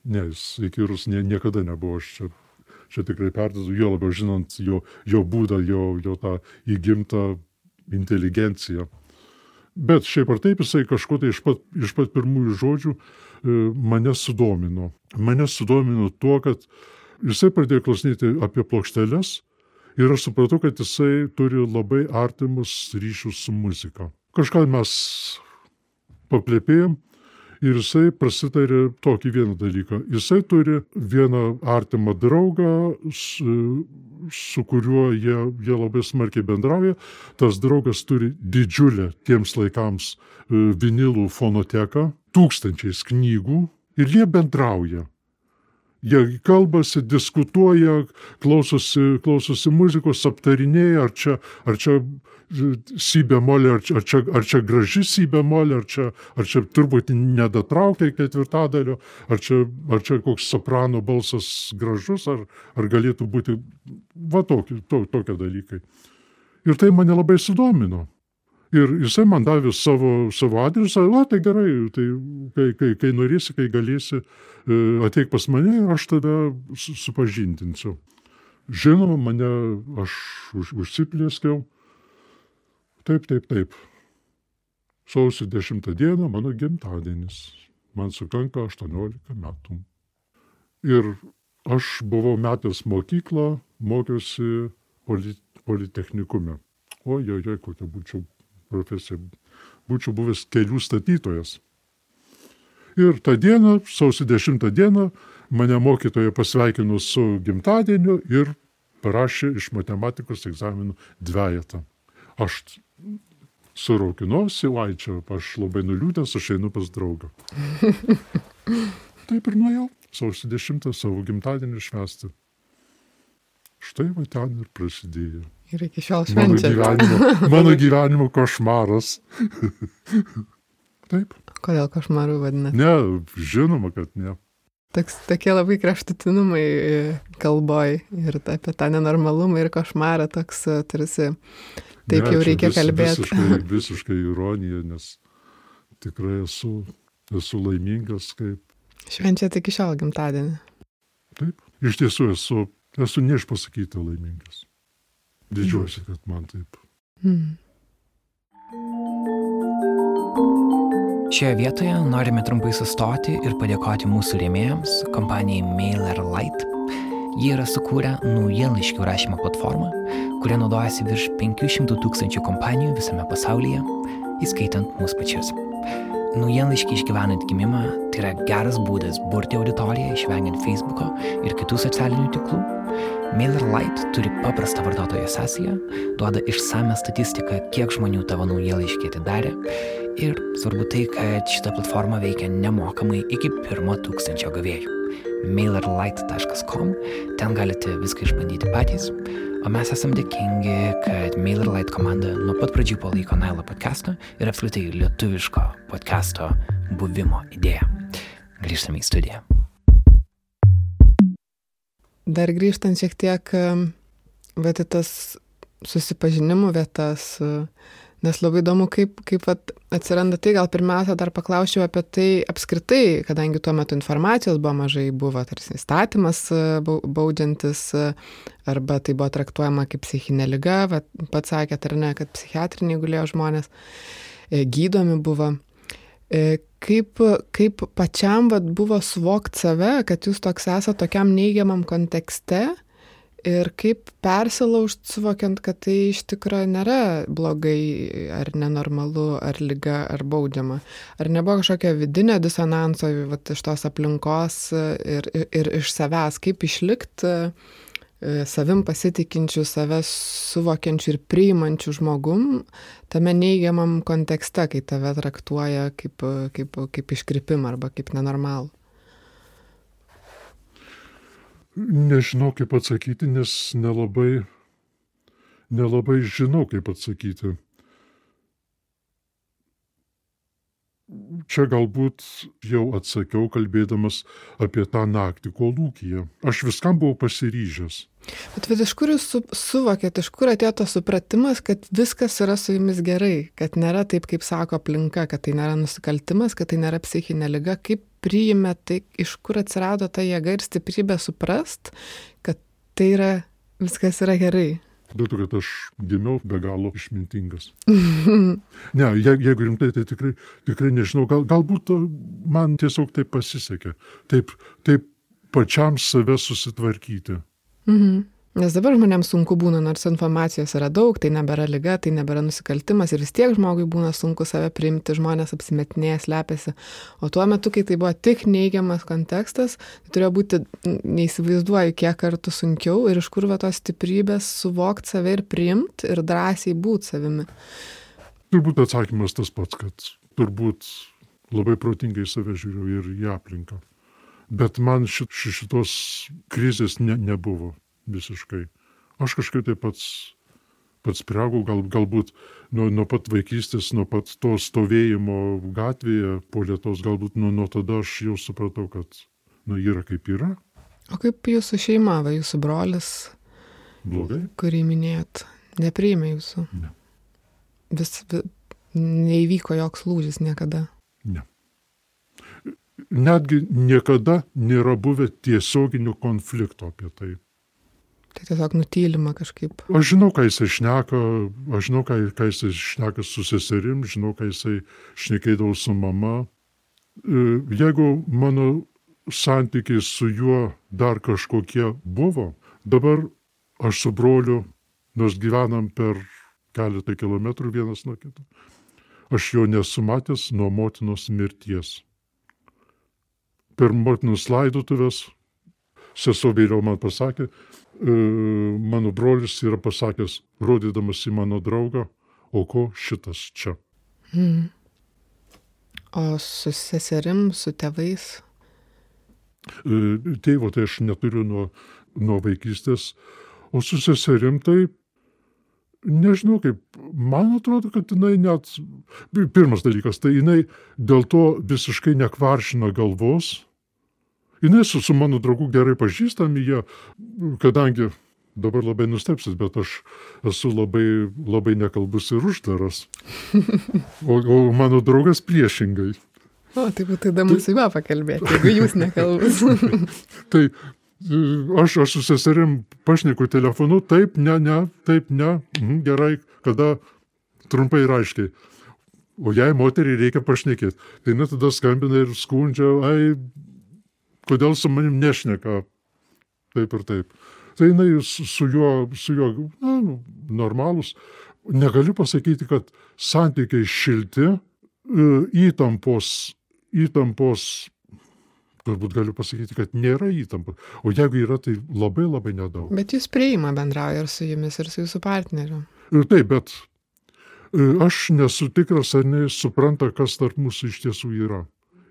Ne, jis įkyrus nie, niekada nebuvo, aš čia, čia tikrai perdedu, jo labiau žinant jo, jo būdą, jo, jo tą įgimtą inteligenciją. Bet šiaip ar taip jisai kažko tai iš pat, iš pat pirmųjų žodžių e, mane sudomino. Mane sudomino tuo, kad jisai pradėjo klausinėti apie plokšteles ir aš supratau, kad jisai turi labai artimus ryšius su muzika. Kažką mes paplėpėjom ir jisai prasitarė tokį vieną dalyką. Jisai turi vieną artimą draugą, su, su kuriuo jie, jie labai smarkiai bendrauja. Tas draugas turi didžiulę tiems laikams e, vinilų fonoteką, tūkstančiais knygų ir jie bendrauja. Jie kalbasi, diskutuoja, klausosi, klausosi muzikos, aptarinėja, ar čia, ar čia si bemolė, ar, ar, čia, ar čia graži si bemolė, ar čia, ar čia turbūt nedatraukia ketvirtadalio, ar čia, ar čia koks soprano balsas gražus, ar, ar galėtų būti, va tokie, to, tokie dalykai. Ir tai mane labai sudomino. Ir jisai man davė savo, savo adresą, o tai gerai, tai kai, kai, kai norėsi, kai galėsi, e, ateik pas mane aš tave supažindinsiu. Žinoma, mane aš už, užsiplėskiau. Taip, taip, taip. Sausio 10 dieną mano gimtadienis. Man sukanka 18 metų. Ir aš buvau metęs mokyklą, mokiausi politechnikume. Oi, oi, oi, kokia būčiau profesiją. Būčiau buvęs kelių statytojas. Ir tą dieną, sausio 10 dieną, mane mokytoja pasveikino su gimtadieniu ir parašė iš matematikos egzaminų dviejatą. Aš suraukinuosi, oi čia, aš labai nuliūdęs, aš einu pas draugą. Taip ir nuėjau, sausio 10 savo gimtadienį švęsti. Štai va ten ir prasidėjo. Ir iki šiol švenčia. Mano gyvenimo, mano gyvenimo košmaras. Taip. Kodėl košmaru vadinate? Ne, žinoma, kad ne. Toks, tokie labai kraštutinumai e, kalboj ir apie tą nenormalumą ir košmarą toks e, tarsi taip ne, jau reikia vis, kalbėti. Visiškai, visiškai ironija, nes tikrai esu, esu laimingas kaip. Švenčiate iki šiol gimtadienį. Taip, iš tiesų esu, esu neišpasakyta laimingas. Didžiuosi, kad man taip. Mm. Šioje vietoje norime trumpai sustoti ir padėkoti mūsų rėmėjams, kompanijai MailerLite. Jie yra sukūrę naujienlaiškių rašymo platformą, kuria naudojasi virš 500 tūkstančių kompanijų visame pasaulyje, įskaitant mūsų pačius. Naujienlaiškiai išgyvenant gimimą tai yra geras būdas burti auditoriją, išvengiant Facebook'o ir kitų socialinių tinklų MailerLite turi paprastą vartotojo sesiją, duoda išsame statistiką, kiek žmonių tavo naujienlaiškį atidarė ir svarbu tai, kad šita platforma veikia nemokamai iki pirmo tūkstančio gavėjų. mailerlite.com, ten galite viską išbandyti patys, o mes esam dėkingi, kad MailerLite komanda nuo pat pradžių palaiko Nailo podcast'o ir apskritai lietuviško podcast'o buvimo idėją. Grįžtame į studiją. Dar grįžtant šiek tiek, bet į tas susipažinimų vietas, nes labai įdomu, kaip, kaip vat, atsiranda tai, gal pirmiausia dar paklausčiau apie tai apskritai, kadangi tuo metu informacijos buvo mažai, buvo tarsi įstatymas baudžiantis, arba tai buvo traktuojama kaip psichinė lyga, pats sakėt ar ne, kad psichiatriniai gulėjo žmonės, e, gydomi buvo. E, kaip, kaip pačiam vat, buvo suvokti save, kad jūs toks esate tokiam neigiamam kontekste ir kaip persilaužt suvokiant, kad tai iš tikrųjų nėra blogai ar nenormalu, ar lyga, ar baudžiama. Ar nebuvo kažkokio vidinio disonanso vat, iš tos aplinkos ir, ir, ir iš savęs, kaip išlikti savim pasitikinčių, save suvokiančių ir priimančių žmogum tame neigiamam kontekste, kai tave traktuoja kaip, kaip, kaip iškrypimą arba kaip nenormalų. Nežinau, kaip atsakyti, nes nelabai, nelabai žinau, kaip atsakyti. Čia galbūt jau atsakiau kalbėdamas apie tą naktį kolūkyje. Aš viskam buvau pasiryžęs. Bet vid iš kur jūs su, suvokėt, iš kur atėjo tas supratimas, kad viskas yra su jumis gerai, kad nėra taip, kaip sako aplinka, kad tai nėra nusikaltimas, kad tai nėra psichinė lyga, kaip priimė tai, iš kur atsirado ta jėga ir stiprybė suprast, kad tai yra, viskas yra gerai. Dėl to, kad aš gimiau be galo išmintingas. ne, je, jeigu rimtai, tai tikrai, tikrai nežinau, gal, galbūt man tiesiog taip pasisekė. Taip, taip pačiam save susitvarkyti. Mhm. Nes dabar žmonėms sunku būna, nors informacijos yra daug, tai nebėra lyga, tai nebėra nusikaltimas ir vis tiek žmogui būna sunku save priimti, žmonės apsimetinėja, slepiasi. O tuo metu, kai tai buvo tik neigiamas kontekstas, tai turėjo būti, neįsivaizduoju, kiek kartų sunkiau ir iš kur va tos stiprybės suvokti save ir priimti ir drąsiai būti savimi. Turbūt atsakymas tas pats, kad turbūt labai protingai save žiūriu ir į aplinką. Bet man šit, šitos krizės ne, nebuvo visiškai. Aš kažkaip tai pats, pats priaugau, gal, galbūt nuo, nuo pat vaikystės, nuo pat to stovėjimo gatvėje po lietos, galbūt nuo, nuo tada aš jau supratau, kad nu, yra kaip yra. O kaip jūsų šeima, va jūsų brolis, Blogai? kurį minėjot, nepriėmė jūsų? Ne. Vis, vis neįvyko joks lūžis niekada. Ne. Netgi niekada nėra buvę tiesioginio konflikto apie tai. Tai tiesiog nutylima kažkaip. Aš žinau, ką jisai šneka, aš žinau, ką, ką jisai šneka su seserim, žinau, ką jisai šnekėdavo su mama. E, jeigu mano santykiai su juo dar kažkokie buvo, dabar aš su broliu, nors gyvenam per keletą kilometrų vienas nuo kito, aš jo nesu matęs nuo motinos mirties. Per motinos laidotuvės sesuo vėliau man pasakė, mano brolis yra pasakęs, rodydamas į mano draugą, o ko šitas čia. Mm. O su seserim, su tėvais? E, tėvo tai aš neturiu nuo, nuo vaikystės, o su seserim tai nežinau kaip, man atrodo, kad jinai net, pirmas dalykas, tai jinai dėl to visiškai nekvaršina galvos, jinai su, mano draugu gerai pažįstami, jie, kadangi dabar labai nustepsit, bet aš esu labai, labai nekalbus ir uždaras. O, o mano draugas priešingai. O, tai būtų įdomu su juo pakalbėti, jeigu jūs nekalbus. tai aš, aš su seserim pašneku telefonu, taip, ne, ne, taip, ne, mhm, gerai, kada trumpai ir aiškiai. O jai moteriai reikia pašnekėti. Tai net tada skambina ir skundžia, ai, kodėl su manim nešneka taip ir taip. Tai jinai su juo, su juo na, normalus. Negaliu pasakyti, kad santykiai šilti, e, įtampos, įtampos, galbūt galiu pasakyti, kad nėra įtampos. O jeigu yra, tai labai labai nedaug. Bet jūs prieima bendrauja ir su jumis, ir su jūsų partneriu. Ir e, taip, bet e, aš nesu tikras, ar jinai supranta, kas tarp mūsų iš tiesų yra.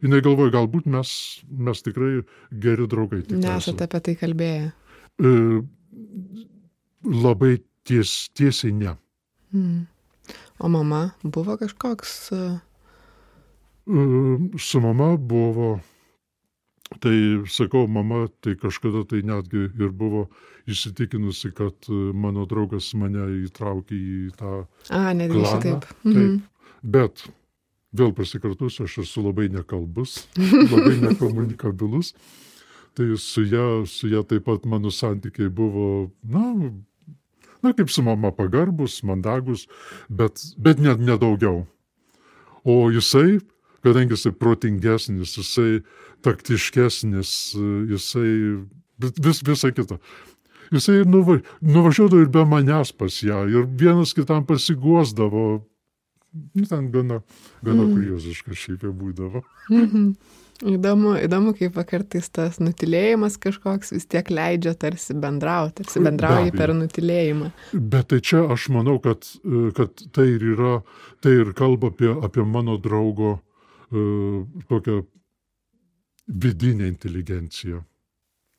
Jis galvoja, galbūt mes, mes tikrai geri draugai. Nesate apie tai kalbėję. E, labai ties, tiesiai ne. Mm. O mama buvo kažkoks. Uh... E, su mama buvo, tai sakau, mama tai kažkada tai netgi ir buvo įsitikinusi, kad mano draugas mane įtraukė į tą... A, netgi. Mhm. Taip. Bet vėl pasikartosiu, aš esu labai nekalbus, labai nekomunikabilus. Tai su ją, su ją taip pat mano santykiai buvo, na, na kaip su mama pagarbus, mandagus, bet, bet net nedaugiau. O jisai, kadangi jisai protingesnis, jisai taktiškesnis, jisai vis, visą kitą. Jisai nuva, nuvažiuodavo ir be manęs pas ją, ir vienas kitam pasiguosdavo, nu, ten gana, gana mm. kurioziška šiaip jau būdavo. Mm -hmm. Įdomu, įdomu, kaip kartais tas nutilėjimas kažkoks vis tiek leidžia tarsi bendrauti, tarsi bendrauji per nutilėjimą. Bet tai čia aš manau, kad, kad tai ir yra, tai ir kalba apie, apie mano draugo uh, tokią vidinę inteligenciją.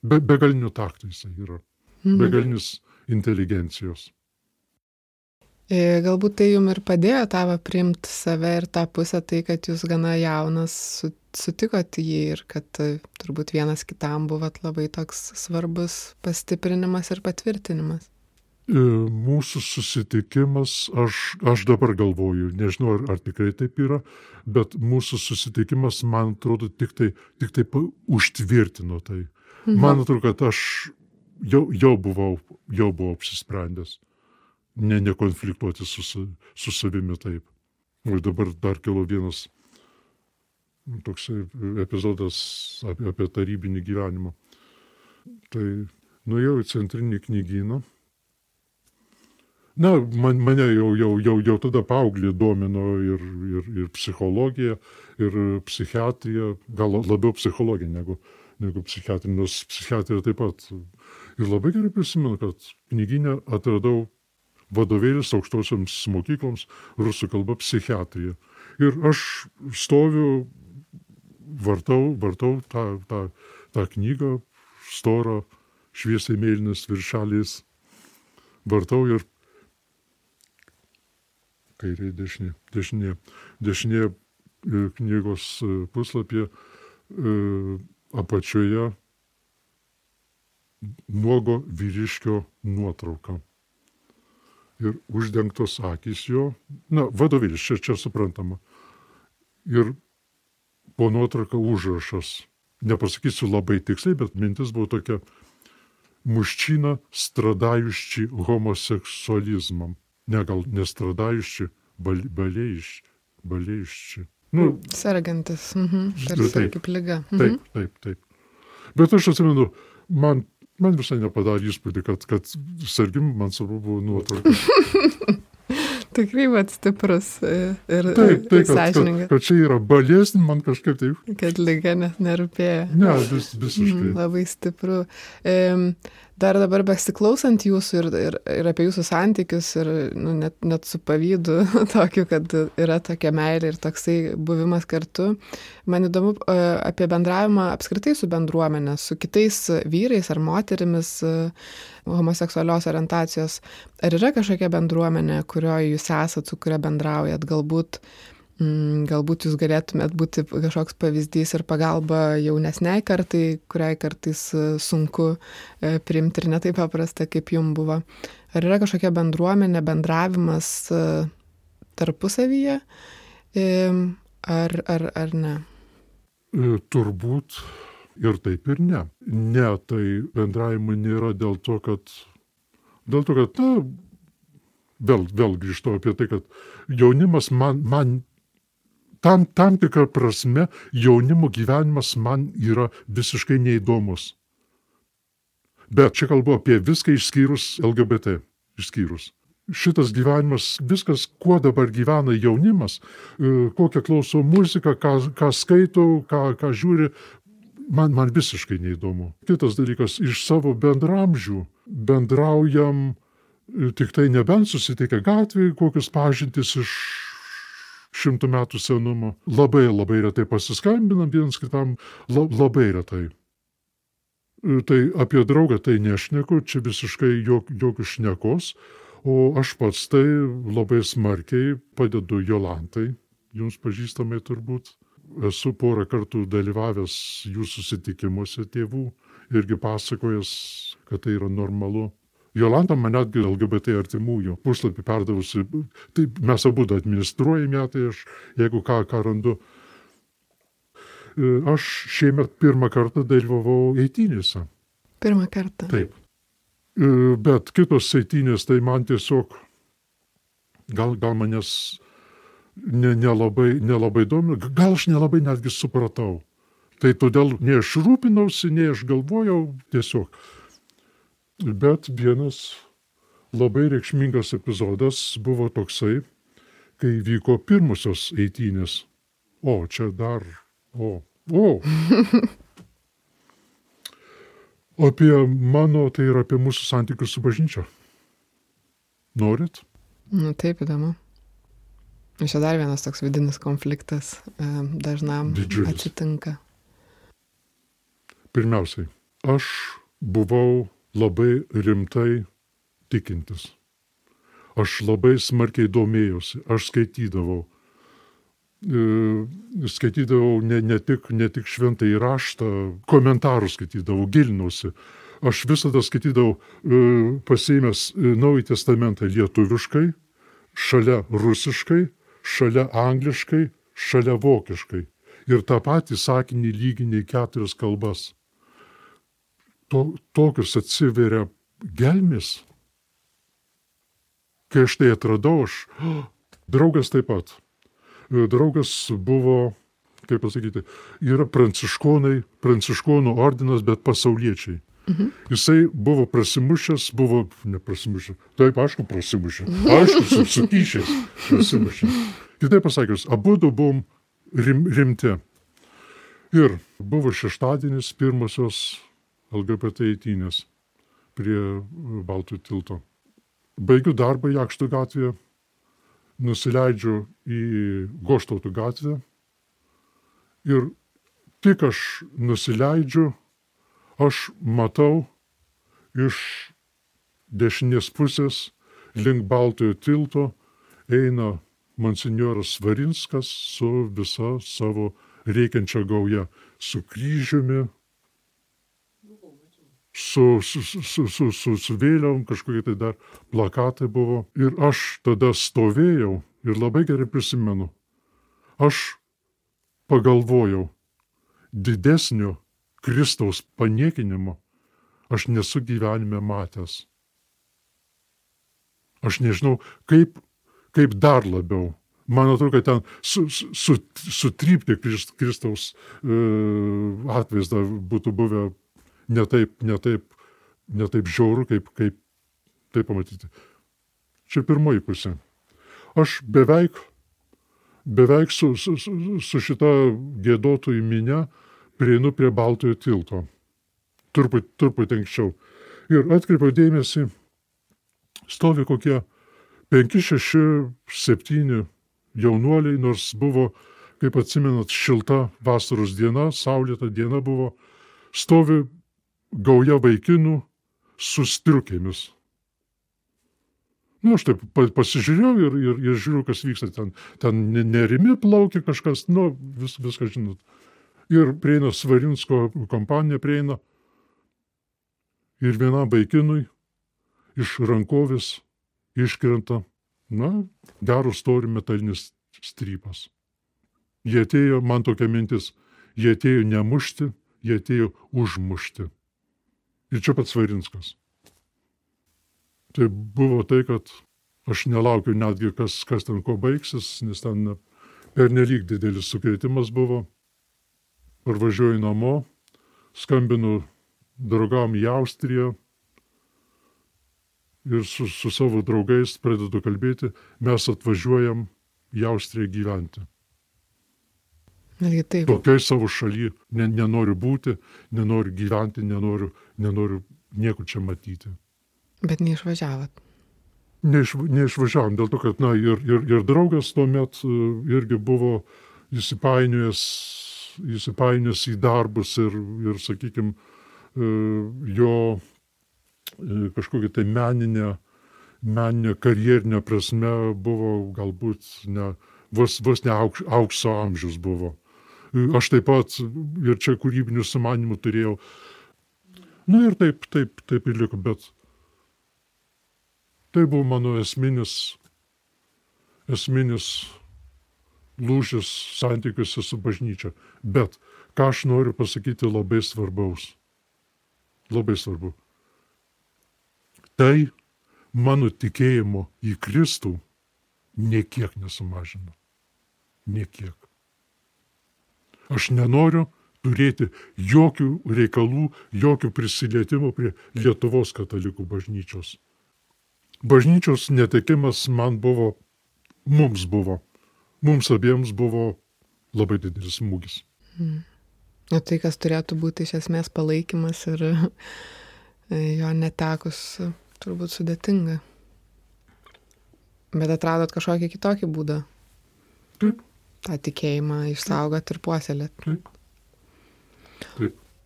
Be, begalinių taktų jisai yra. Mhm. Begalinis inteligencijos. E, galbūt tai jums ir padėjo tavo priimti save ir tą pusę, tai kad jūs gana jaunas sutikot jį ir kad e, turbūt vienas kitam buvot labai toks svarbus pastiprinimas ir patvirtinimas. E, mūsų susitikimas, aš, aš dabar galvoju, nežinau ar, ar tikrai taip yra, bet mūsų susitikimas, man atrodo, tik tai, tik tai užtvirtino tai. Mhm. Man atrodo, kad aš jau, jau, buvau, jau buvau apsisprendęs ne, nekonfliktuoti su, su savimi taip. Ir dabar dar kilo vienas toks epizodas apie, apie tarybinį gyvenimą. Tai nuėjau į centrinį knygyną. Na, man, mane jau, jau, jau, jau tada paauglį domino ir, ir, ir psichologija, ir psichiatrija, gal labiau psichologija negu, negu psichiatrija, nors psichiatrija taip pat. Ir labai gerai prisimenu, kad knyginę atradau vadovėlis aukštosioms mokykloms rusų kalba psichiatrija. Ir aš stoviu, vartau, vartau tą, tą, tą knygą, storą, šviesiai mėlynas viršeliais, vartau ir kairė dešinė, dešinė, dešinė e, knygos e, puslapyje e, apačioje nuogo vyriškio nuotrauka ir uždengtos akys jo, na, vadovėlis, čia, čia suprantama. Ir po nuotrauką užrašas, nepasakysiu labai tiksliai, bet mintis buvo tokia, muščina stradajušči homoseksualizmam. Ne gal nestradajušči, bal, balėjušči. Nu, Sergantis, mhm. tarsi kaip lyga. Mhm. Taip, taip, taip. Bet aš atsimenu, man man visai nepadarė įspūdį, kad, kad sargim man svarbu buvo nuotrauka. Tikrai vat stiprus e, ir, taip, taip, ir sąžiningas. Kad, kad čia yra balėsni, man kažkaip taip. Kad lyga net nerūpėjo. Ne, vis, visiškai. Mm, labai stipru. E, dar dabar besiklausant jūsų ir, ir, ir apie jūsų santykius ir nu, net, net su pavydu tokiu, kad yra tokia meilė ir toksai buvimas kartu, man įdomu apie bendravimą apskritai su bendruomenė, su kitais vyrais ar moterimis homoseksualios orientacijos. Ar yra kažkokia bendruomenė, kurioje jūs esat, su kuria bendraujat, galbūt galbūt jūs galėtumėt būti kažkoks pavyzdys ir pagalba jaunesniai kartai, kuriai kartais e, sunku e, priimti ir netai paprasta, kaip jums buvo. Ar yra kažkokia bendruomenė, bendravimas e, tarpusavyje, ar, ar, ar ne? Turbūt ir taip ir ne. Ne, tai bendravimo nėra dėl to, kad, dėl to, kad na, vėl, vėl grįžtu apie tai, kad jaunimas man, man tam, tam tikrą prasme jaunimo gyvenimas man yra visiškai neįdomus. Bet čia kalbu apie viską išskyrus LGBT. Išskyrus. Šitas gyvenimas, viskas, kuo dabar gyvena jaunimas, e, kokią klauso muziką, ką, ką skaitau, ką, ką žiūri, man, man visiškai neįdomu. Kitas dalykas, iš savo bendramžių bendraujam e, tik tai nebent susitikę gatvėje, kokius pažintis iš šimtų metų senumo. Labai labai retai pasiskambinam vienas kitam, la, labai retai. E, tai apie draugą tai nešneku, čia visiškai jok, jokių šnekos, o aš pats tai labai smarkiai padedu Jolantai, jums pažįstamai turbūt. Esu porą kartų dalyvavęs jų susitikimuose tėvų, irgi pasakojęs, kad tai yra normalu. Jolanta man netgi LGBT artimųjų puslapį perdavusi, tai mes abu administruojame tai aš, jeigu ką, ką randu. E, aš šiemet pirmą kartą dalyvavau eitynėse. Pirmą kartą. Taip. E, bet kitos eitynės, tai man tiesiog, gal, gal manęs nelabai ne, ne nelabai domina, gal aš nelabai netgi supratau. Tai todėl nei aš rūpinausi, nei aš galvojau, tiesiog Bet vienas labai reikšmingas epizodas buvo toksai, kai vyko pirmusios eitynės. O, čia dar. O, o. apie mano, tai yra apie mūsų santykius su bažnyčia. Norit? Nu, taip įdomu. Čia dar vienas toks vidinis konfliktas dažnam Didžiulis. atsitinka. Pirmiausiai, aš buvau labai rimtai tikintis. aš labai smarkiai domėjausi, aš skaitydavau. E, skaitydavau ne, ne, tik, ne tik šventą įraštą, komentarus skaitydavau, gilinausi. Aš visada skaitydavau e, pasėmęs e, Naują Testamentą lietuviškai, šalia rusiškai, šalia angliškai, šalia vokiškai. Ir tą patį sakinį lyginiai keturias kalbas. To, tokius atsiveria gelmis. Kai aš tai atradau, aš, draugas taip pat draugas buvo, kaip pasakyti, yra pranciškonai, pranciškonų ordinas, bet pasauliečiai. Mhm. Jisai buvo prasimušęs, buvo, neprasimušęs, taip, aišku, prasimušęs, aišku, su, sukyšęs, prasimušęs. Kitaip pasakius, abu du buvom rim, rimti. Ir buvo šeštadienis pirmosios LGBT eitynės prie Baltų tilto. Baigiu darbą Jakšto gatvėje, nusileidžiu į Goštautų gatvę ir tik aš nusileidžiu, aš matau iš dešinės pusės link Baltojo tilto eina monsinjoras Svarinskas su visa savo reikiančia gauja, su kryžiumi, su, su, su, su, su, su vėliavom, kažkokie tai dar plakatai buvo. Ir aš tada stovėjau ir labai gerai prisimenu. Aš pagalvojau, didesnio Kristaus paniekinimo aš nesu gyvenime matęs. Aš nežinau, kaip, kaip dar labiau. Man atrodo, kad ten su, su, sutrypti Kristaus e, atvaizdą būtų buvę ne taip, ne taip, ne taip žiauru, kaip, kaip tai pamatyti. Čia pirmoji pusė. Aš beveik, beveik su, su, su šita gėdotojų minė prieinu prie Baltojo tilto. Turbūt, turbūt anksčiau. Ir atkreipiau dėmesį, stovi kokie 5, 6, 7 jaunuoliai, nors buvo, kaip atsimenat, šilta vasaros diena, saulėta diena buvo, stovi gauja vaikinų su striukėmis. Na, nu, aš taip pasižiūrėjau ir, ir, ir žiūriu, kas vyksta ten. Ten nerimi plaukia kažkas, nu, vis, viską žinot. Ir prieina Svarinsko kompanija, prieina. Ir vienam vaikinui iš rankovės iškrenta, na, gero stori metalinis strypas. Jie atėjo, man tokia mintis, jie atėjo nemušti, jie atėjo užmušti. Ir čia pats Varinskas. Tai buvo tai, kad aš nelaukiu netgi, kas, kas ten ko baigsis, nes ten per nelik didelis sukrėtimas buvo. Parvažiuoju namo, skambinu draugam į Austriją ir su, su savo draugais pradedu kalbėti, mes atvažiuojam į Austriją gyventi. Tokioj savo šaly ne, nenoriu būti, nenoriu gyventi, nenoriu, nenoriu nieko čia matyti. Bet neišvažiavat. Neiš, neišvažiavom, dėl to, kad, na, ir, ir, ir draugas tuomet e, irgi buvo įsipainiojęs, įsipainiojęs į darbus ir, ir sakykime, jo e, kažkokia tai meninė, meninė karjerinė prasme buvo galbūt ne, vos, vos ne aukš, aukso amžius buvo. Aš taip pat ir čia kūrybinių sumanimų turėjau. Na ir taip, taip, taip ir liko, bet tai buvo mano esminis, esminis lūžis santykiuose su bažnyčia. Bet ką aš noriu pasakyti labai svarbaus. Labai svarbu. Tai mano tikėjimo į Kristų niekiek nesumažino. Niekiek. Aš nenoriu turėti jokių reikalų, jokių prisilietimų prie Lietuvos katalikų bažnyčios. Bažnyčios netekimas man buvo, mums buvo, mums abiems buvo labai didelis smūgis. Hmm. O tai, kas turėtų būti iš esmės palaikymas ir jo netekus, turbūt sudėtinga. Bet atradot kažkokį kitokį būdą. Taip tą tikėjimą išsaugot ir puoselėt.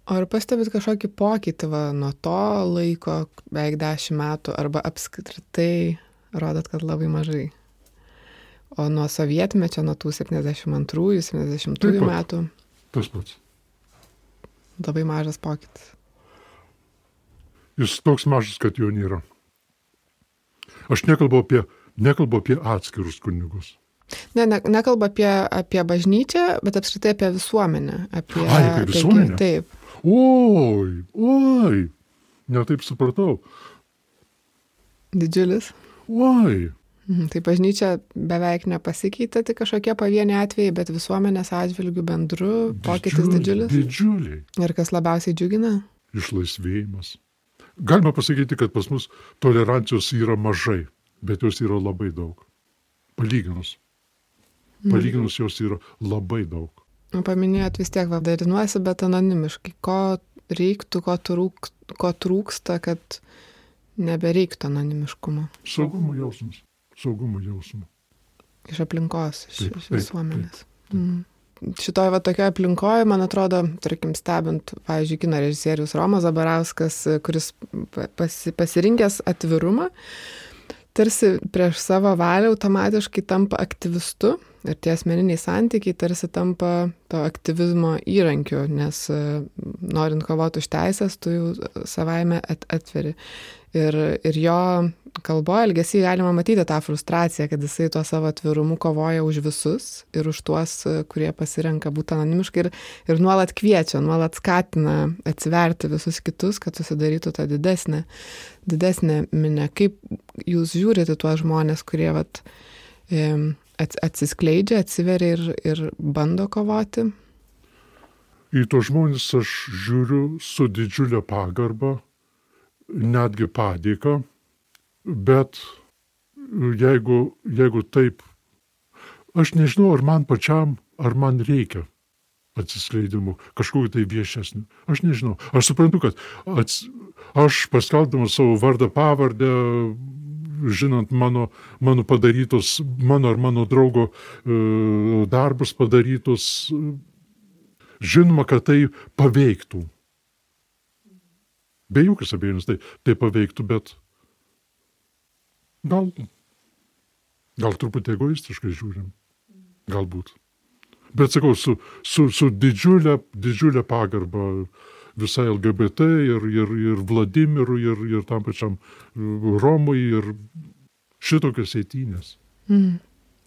O ar pastebit kažkokį pokytį va, nuo to laiko, beveik dešimt metų, arba apskritai rodot, kad labai mažai. O nuo sovietmečio, nuo tų 72-ųjų, 70-ųjų metų. Tas pats. Labai mažas pokytis. Jis toks mažas, kad jo nėra. Aš nekalbu apie, nekalbu apie atskirus kunigus. Ne, ne, nekalba apie, apie bažnyčią, bet apskritai apie visuomenę. Apie, Ai, apie visuomenę? Taip. Oi, oi, netaip supratau. Didžiulis. Oi, Mhm, Tai bažnyčia beveik nepasikeitė, tik kažkokie pavieniai atvejai, bet visuomenės atžvilgių bendru pokytis didžiulis. Didžiuliai. Ir kas labiausiai džiugina? Išlaisvėjimas. Galima pasakyti, kad pas mus tolerancijos yra mažai, bet jos yra labai daug. Palyginus. Palyginus jos yra labai daug. Nu, Paminėjot vis tiek, va, darinuosi, bet anonimiškai. Ko reiktų, ko, trūk, ko trūksta, kad nebereiktų anonimiškumo Saugumo jausmas. Saugumo jausmas. iš aplinkos, iš, Taip, iš taip, visuomenės. Mm. Šitoje va tokioje aplinkoje, man atrodo, tarkim, stebint, pavyzdžiui, kino režisierius Romas Zabarauskas, kuris pa- pasi, pasirinkęs atvirumą, tarsi prieš savo valią automatiškai tampa aktyvistu ir tie asmeniniai santykiai tarsi tampa to aktyvizmo įrankiu, nes e, norint kovoti už teisės, tu jau savaime at, atveri. Ir, ir jo kalboje elgesį galima matyti tą frustraciją, kad jisai tuo savo atvirumu kovoja už visus ir už tuos, e, kurie pasirenka būti anonimiškai ir, ir nuolat kviečia, nuolat skatina atsiverti visus kitus, kad susidarytų tą didesnę, didesnę minę. Kaip jūs žiūrite tuos žmonės, kurie vat, ats- atsiskleidžia, atsiveria ir, ir bando kovoti? Į tos žmonės aš žiūriu su didžiulė pagarba, netgi padėka, bet jeigu, jeigu taip, aš nežinau, ar man pačiam, ar man reikia atsiskleidimų, kažkokiu tai viešesniu. Aš nežinau. Aš suprantu, kad ats, aš paskelbdamas savo vardą, pavardę, žinant mano, mano padarytus, mano ar mano draugo e, darbus padarytus, žinoma, kad tai paveiktų. Be jokios abejonės tai, tai paveiktų, bet gal, gal truputį egoistiškai žiūrim. Galbūt. Bet sakau, su, su, su didžiulė, didžiulė pagarba visai LGBT ir, ir, ir Vladimirui, ir, ir tam pačiam Romui, ir šitokios eitynės. Mm.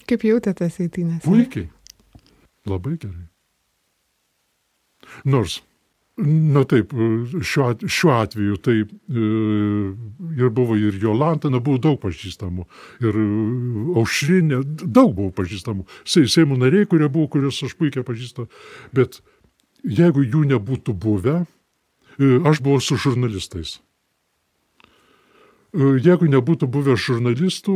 Kaip jautėtės eitynės? Puikiai. Labai gerai. Nors, na taip, šiuo, šiuo atveju tai e, ir buvo ir Jolanta, na buvo daug pažįstamų. Ir e, Aušrinė, daug buvo pažįstamų. Se- Seimo nariai, kurie buvo, kuriuos aš puikiai pažįstu. Bet jeigu jų nebūtų buvę, e, aš buvau su žurnalistais. E, Jeigu nebūtų buvę žurnalistų,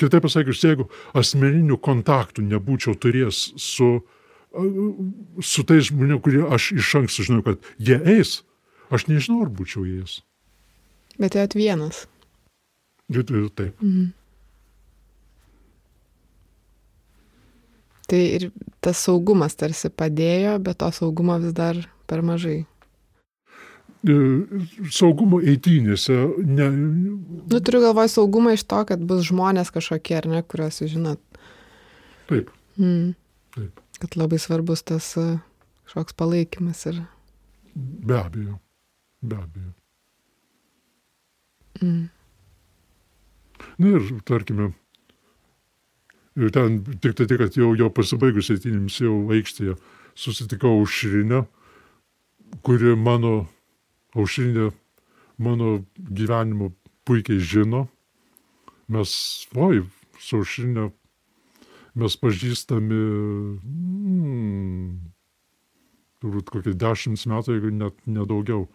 kitaip pasakius, jeigu asmeninių kontaktų nebūčiau turėjęs su, a, su tais žmonėmis, kurie aš iš anksto žinau, kad jie eis, aš nežinau, ar būčiau ėjęs. Bet ėjot vienas. Ir- ir Tai ir tas saugumas tarsi padėjo, bet to saugumo vis dar per mažai. E, Saugumo eitynėse, ne, Nu, turiu galvoj saugumą iš to, kad bus žmonės kažkokie, ar ne, kuriuos jūs žinot. taip, Mm. taip, Kad labai svarbus tas e, kažkoks palaikymas ir... be abejo, be abejo. Mm. Na ir, tarkime, ir ten tik tai, tik, kad jau, jau pasibaigus eitynėms jau aikštėje susitikau aušrinę, kuri mano, aušrinė mano gyvenimo puikiai žino. Mes, oi, su aušrinė mes pažįstami, mm, turbūt kokie dešimt metų, jeigu net nedaugiau.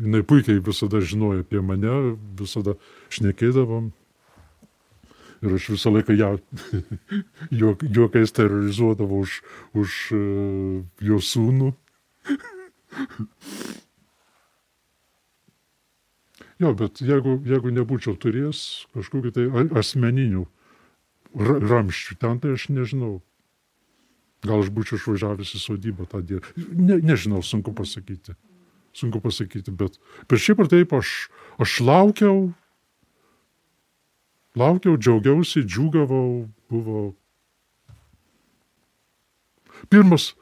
Jis puikiai visada žinojo apie mane, visada šnekėdavom. Ir aš visą laiką ją juok, juokais terrorizuodavau už, už uh, jo sūnų. jo, bet jeigu, jeigu nebūčiau turėjęs kažkokiu tai a- asmeninių ra, ramščių ten, tai aš nežinau. Gal aš būčiau išvažiavęs į sodybą tą dieną. Ne, nežinau, sunku pasakyti. Sunku pasakyti, bet, bet šiaip ar taip aš, aš laukiau, Laukiau, džiaugiausi, džiugavau, buvo. Pirmas,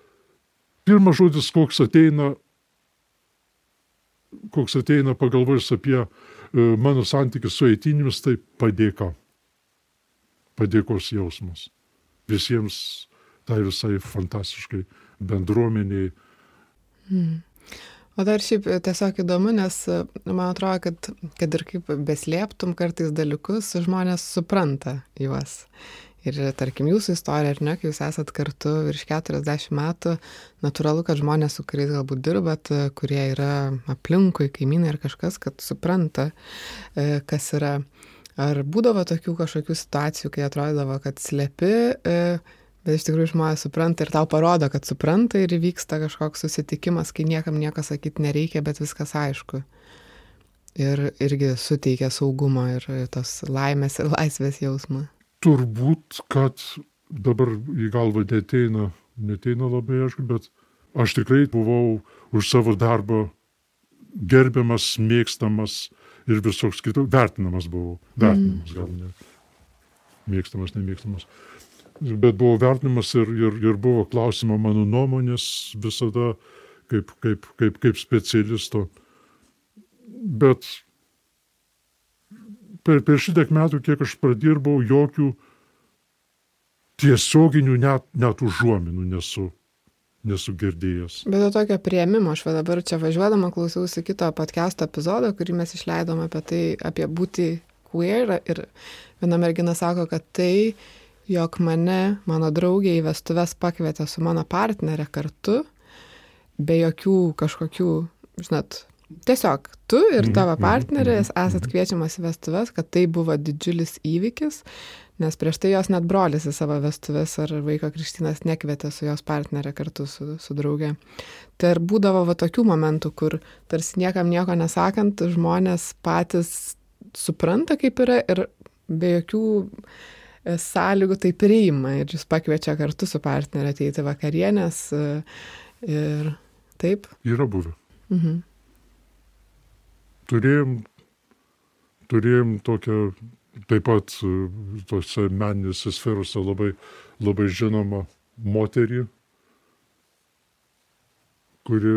pirmas žodis, koks ateina, koks ateina pagalvojus apie e, mano santykius su eitinimis, tai padėka. Padėkos jausmas. Visiems tai visai fantastiškai bendruomeniai. Mm. O dar šiaip tiesiog įdomu, nes man atrodo, kad, kad ir kaip beslėptum kartais dalykus, žmonės supranta juos. Ir tarkim, jūsų istorija, ar ne, kai jūs esat kartu virš 40 metų, natūralu, kad žmonės, su kuriais galbūt dirbat, kurie yra aplinkui, kaimynai ar kažkas, kad supranta, e, kas yra. Ar būdavo tokių kažkokių situacijų, kai atrodavo, kad slepi e, bet iš tikrųjų žmonės supranta ir tau parodo, kad supranta ir vyksta kažkoks susitikimas, kai niekam nieko sakyti nereikia, bet viskas aišku. Ir irgi suteikia saugumą ir tos laimės ir laisvės jausmą. Turbūt, kad dabar į galvą neteina, neteina labai aišku, bet aš tikrai buvau už savo darbą gerbiamas, mėgstamas ir visoks kitų, vertinamas buvau. Vertinamas, mm. gal ne. Mėgstamas, nemėgstamas bet buvo vertinimas ir, ir, ir buvo klausimo mano nuomonės visada kaip, kaip, kaip, kaip specialisto. Bet per, per šitiek metų, kiek aš pradirbau, jokių tiesioginių net, net užuominų nesu, nesu girdėjęs. Bet to tokio prieimimo, aš dabar čia važiuodama klausiausi kito podcast epizodo, kurį mes išleidom apie tai, apie būti queer ir viena mergina sako, kad tai jog mane mano draugė į vestuves pakvietė su mano partnerė kartu, be jokių kažkokių, žinot, tiesiog tu ir mhm, tavo mhm, partneris mhm, esat kviečiamas į vestuves, kad tai buvo didžiulis įvykis, nes prieš tai jos net brolis į savo vestuves ar vaiko Kristinas nekvietė su jos partnerė kartu su, su drauge. Tai ir būdavo va tokių momentų, kur tarsi niekam nieko nesakant, žmonės patys supranta, kaip yra ir be jokių sąlygų tai priima ir jūs pakviečia kartu su partneriu ateiti vakarienės e, ir taip. Yra buvę. Mhm. Turėjom, turėjom tokią taip pat e, tose meninėse sferose labai, labai žinoma moterį, kuri,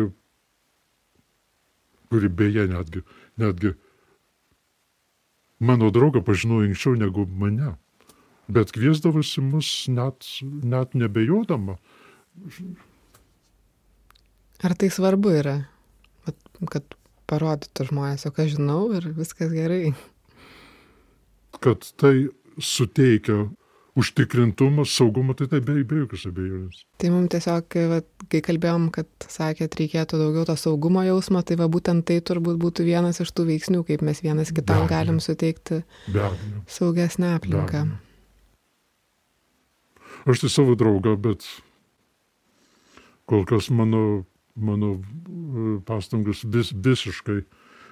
kuri beje netgi, netgi mano draugą pažinojo anksčiau negu mane bet kviesdavosi mus net, net nebejodama. Ar tai svarbu yra, kad parodytų žmonės, o ką žinau ir viskas gerai? Kad tai suteikia užtikrintumą, saugumą, tai tai be, be jokios abejonės. Tai mums tiesiog, va, kai kalbėjom, kad sakėt, reikėtų daugiau to saugumo jausmo, tai va būtent tai turbūt būtų vienas iš tų veiksnių, kaip mes vienas kitam galim suteikti saugesnę aplinką. Be abejo. Aš tai savo draugą, bet kol kas mano, mano e, pastangas vis, visiškai,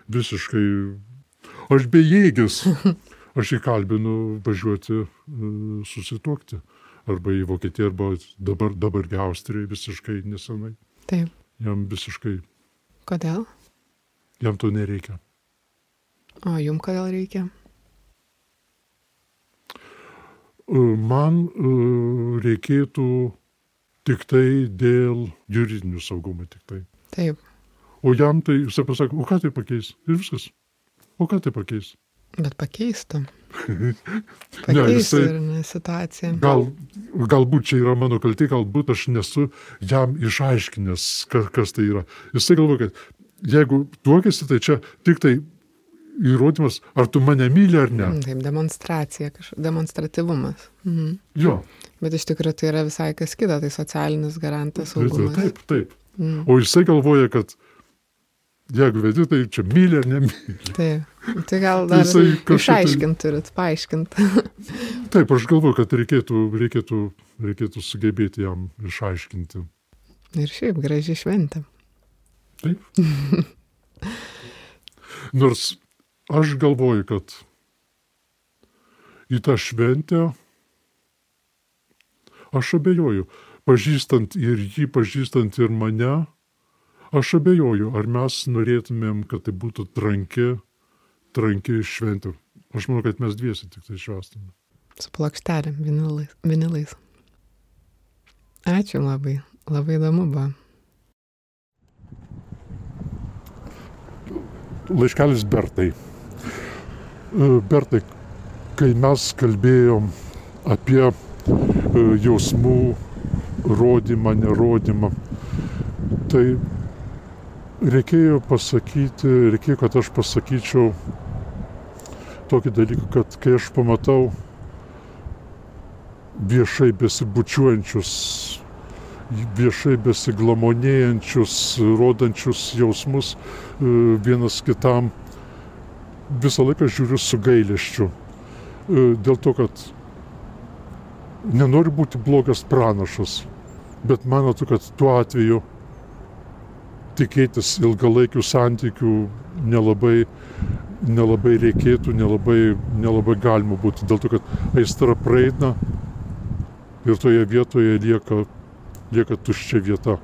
visiškai, aš bejėgis. Aš įkalbinu važiuoti e, susituokti. Arba į Vokietiją, arba dabar, dabar į Austriją visiškai nesenai. Taip. Jam visiškai. Kodėl? Jam to nereikia. O jum kodėl reikia? Man e, reikėtų tik tai dėl juridinių saugumų tik tai. Taip. O jam tai, jisai pasako, o ką tai pakeis? Ir viskas. O ką tai pakeis? Bet pakeistų. Pakeistų ne, jisai, ir ne situaciją. Gal, galbūt čia yra mano kaltė, galbūt aš nesu jam išaiškinęs, kas, kas tai yra. Jisai galvoja, kad jeigu tuokėsi, tai čia tik tai įrodymas, ar tu mane myli ar ne. Mm, taip, demonstracija, demonstratyvumas. Mhm. Jo. Bet iš tikrųjų tai yra visai kas kita, tai socialinis garantas saugumas. Taip, taip. Mhm. O jisai galvoja, kad jeigu vedi, tai čia myli ar nemyli. Taip, tai gal dar išaiškinti tai... turit, paaiškinti. taip, aš galvoju, kad reikėtų, reikėtų, reikėtų sugebėti jam išaiškinti. Ir šiaip gražiai šventė. Taip. Nors aš galvoju, kad į tą šventę aš abejoju, pažįstant ir jį, pažįstant ir mane, aš abejoju, ar mes norėtumėm, kad tai būtų tranki, tranki šventė. Aš manau, kad mes dviesi tik tai švęstume. Su plokštelėm, vinilais. vinilais. Ačiū labai, labai įdomu buvo. Laiškelis Bertai. E, Bertai, kai mes kalbėjom apie e, jausmų rodymą, nerodymą, tai reikėjo pasakyti, reikėjo, kad aš pasakyčiau tokį dalyką, kad kai aš pamatau viešai besibučiuojančius, viešai besiglamonėjančius, rodančius jausmus e, vienas kitam, visą laiką žiūriu su gailėščiu. E, dėl to, kad nenoriu būti blogas pranašas, bet man atrodo, kad tuo atveju tikėtis ilgalaikių santykių nelabai, nelabai reikėtų, nelabai, nelabai galima būtų, dėl to, kad aistra praeina ir toje vietoje lieka, lieka tuščia vieta.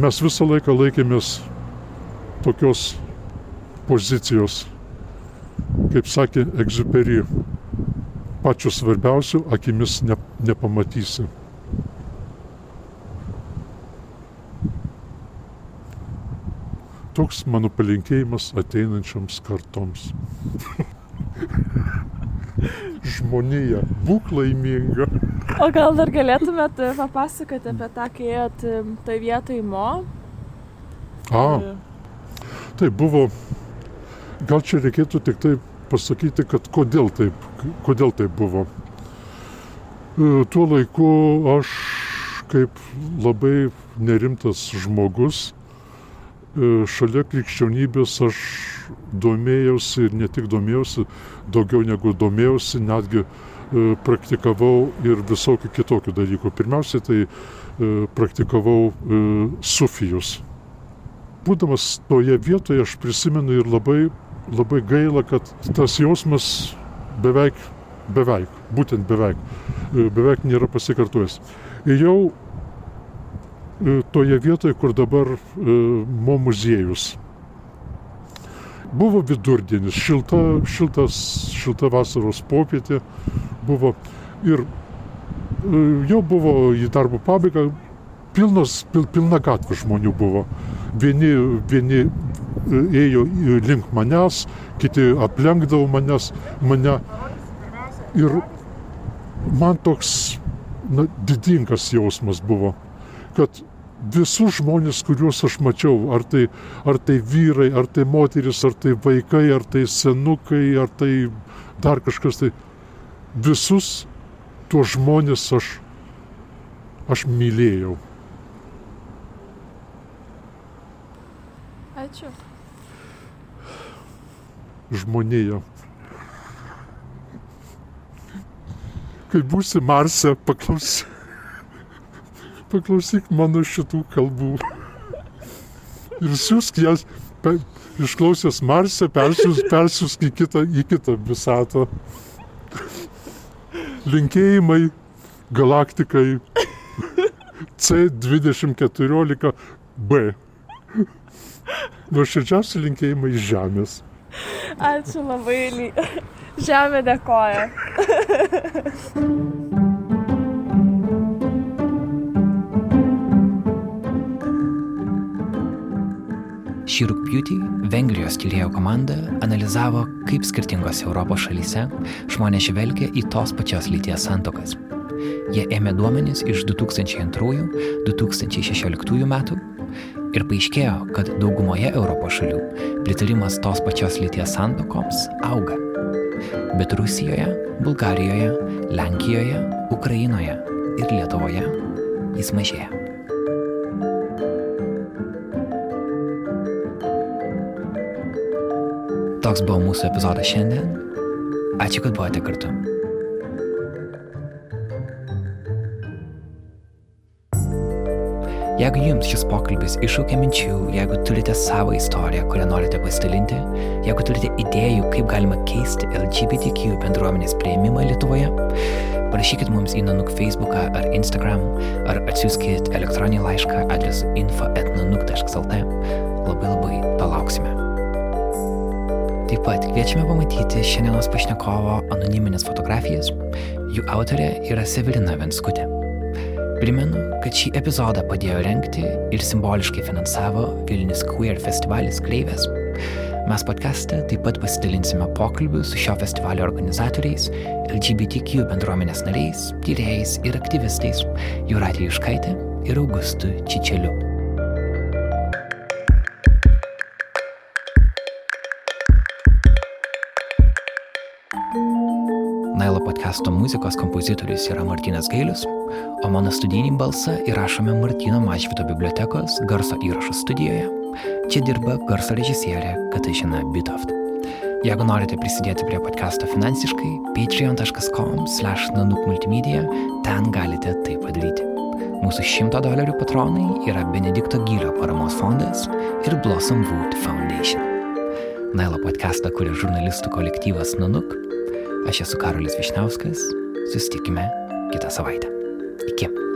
Mes visą laiką laikėmės tokios pozicijos, kaip sakė Egziuperi, pačiu svarbiausiu akimis ne, nepamatysi. Toks mano palinkėjimas ateinančioms kartoms. Žmonija, būk laiminga. O gal dar galėtumėt e, papasakoti apie tą, kai ėjot e, toj vietoj mo? A, tai buvo, gal čia reikėtų tik tai pasakyti, kad kodėl taip, kodėl taip buvo. E, tuo laiku aš kaip labai nerimtas žmogus E, šalia krikščionybės aš domėjausi ir ne tik domėjausi, daugiau negu domėjausi, netgi e, praktikavau ir visokių kitokių dalykų. Pirmiausia, tai praktikavau sufijus. Būdamas toje vietoje aš prisimenu ir labai, labai gaila, kad tas jausmas beveik, beveik, būtent beveik, beveik nėra pasikartojęs. Jau E, toje vietoje, kur dabar e, mo muziejus. Buvo vidurdienis, šilta, šiltas, šilta vasaros popietė buvo ir e, jau buvo į darbo pabaigą, pilnos, pil, pilna gatvė žmonių buvo. Vieni, vieni ėjo link manęs, kiti aplenkdavo manęs, mane. Ir man toks na, didingas jausmas buvo, kad visus žmonės, kuriuos aš mačiau, ar tai, ar tai vyrai, ar tai moteris, ar tai vaikai, ar tai senukai, ar tai dar kažkas, tai visus tuos žmonės aš, aš mylėjau. Ačiū. Žmonėje. Kai būsi Marse, paklausyk paklausyk mano šitų kalbų. Ir siūsk jas, pe, išklausęs Marsą, persiūsk, persiūsk į kitą, į kitą visatą. Linkėjimai galaktikai C2014B. Nuoširdžiausi linkėjimai iš Žemės. Ačiū labai. Žemė dėkoja. Šį rūpjūtį Vengrijos tyrėjų komanda analizavo, kaip skirtingose Europos šalyse žmonės žvelgia į tos pačios lyties santokas. Jie ėmė duomenys iš 2002-2016 metų ir paaiškėjo, kad daugumoje Europos šalių pritarimas tos pačios lyties santokoms auga. Bet Rusijoje, Bulgarijoje, Lenkijoje, Ukrainoje ir Lietuvoje jis mažėja. Toks buvo mūsų epizodas šiandien. Ačiū, kad buvote kartu. Jeigu jums šis pokalbis iššūkė minčių, jeigu turite savo istoriją, kurią norite pasidalinti, jeigu turite idėjų, kaip galima keisti LGBTQ bendruomenės prieimimą Lietuvoje, parašykit mums į Nanuk Facebooką ar Instagram, ar atsiųskit elektroninį laišką adresu info.nanuk.lt. Labai labai palauksime. Taip pat kviečiame pamatyti šiandienos pašnekovo anoniminės fotografijas. Jų autorė yra Severina Venskutė. Primenu, kad šį epizodą padėjo renkti ir simboliškai finansavo Vilnius Queer festivalis Kreivės. Mes podcast'e taip pat pasidalinsime pokalbių su šio festivalio organizatoriais, LGBTQ bendruomenės nariais, tyrėjais ir aktyvistais Juratė Juškaitė ir Augustu Čičeliu. Nailo podcasto muzikos kompozitorius yra Martinas Gailius, o mano studijinį balsą įrašome Martino Mažvido bibliotekos garso įrašų studijoje. Čia dirba garso režisierė Katažina Bitoft. Jeigu norite prisidėti prie podcast'o finansiškai, patreon.com slash nanukmultimedia, ten galite tai padaryti. Mūsų 100 dolerių patronai yra Benedikto Gylio paramos fondas ir Blossom Wood Foundation. Nailo podcastą kuria žurnalistų kolektyvas Nanuk Aš esu Karolis Višniauskas, susitikime kitą savaitę. Iki.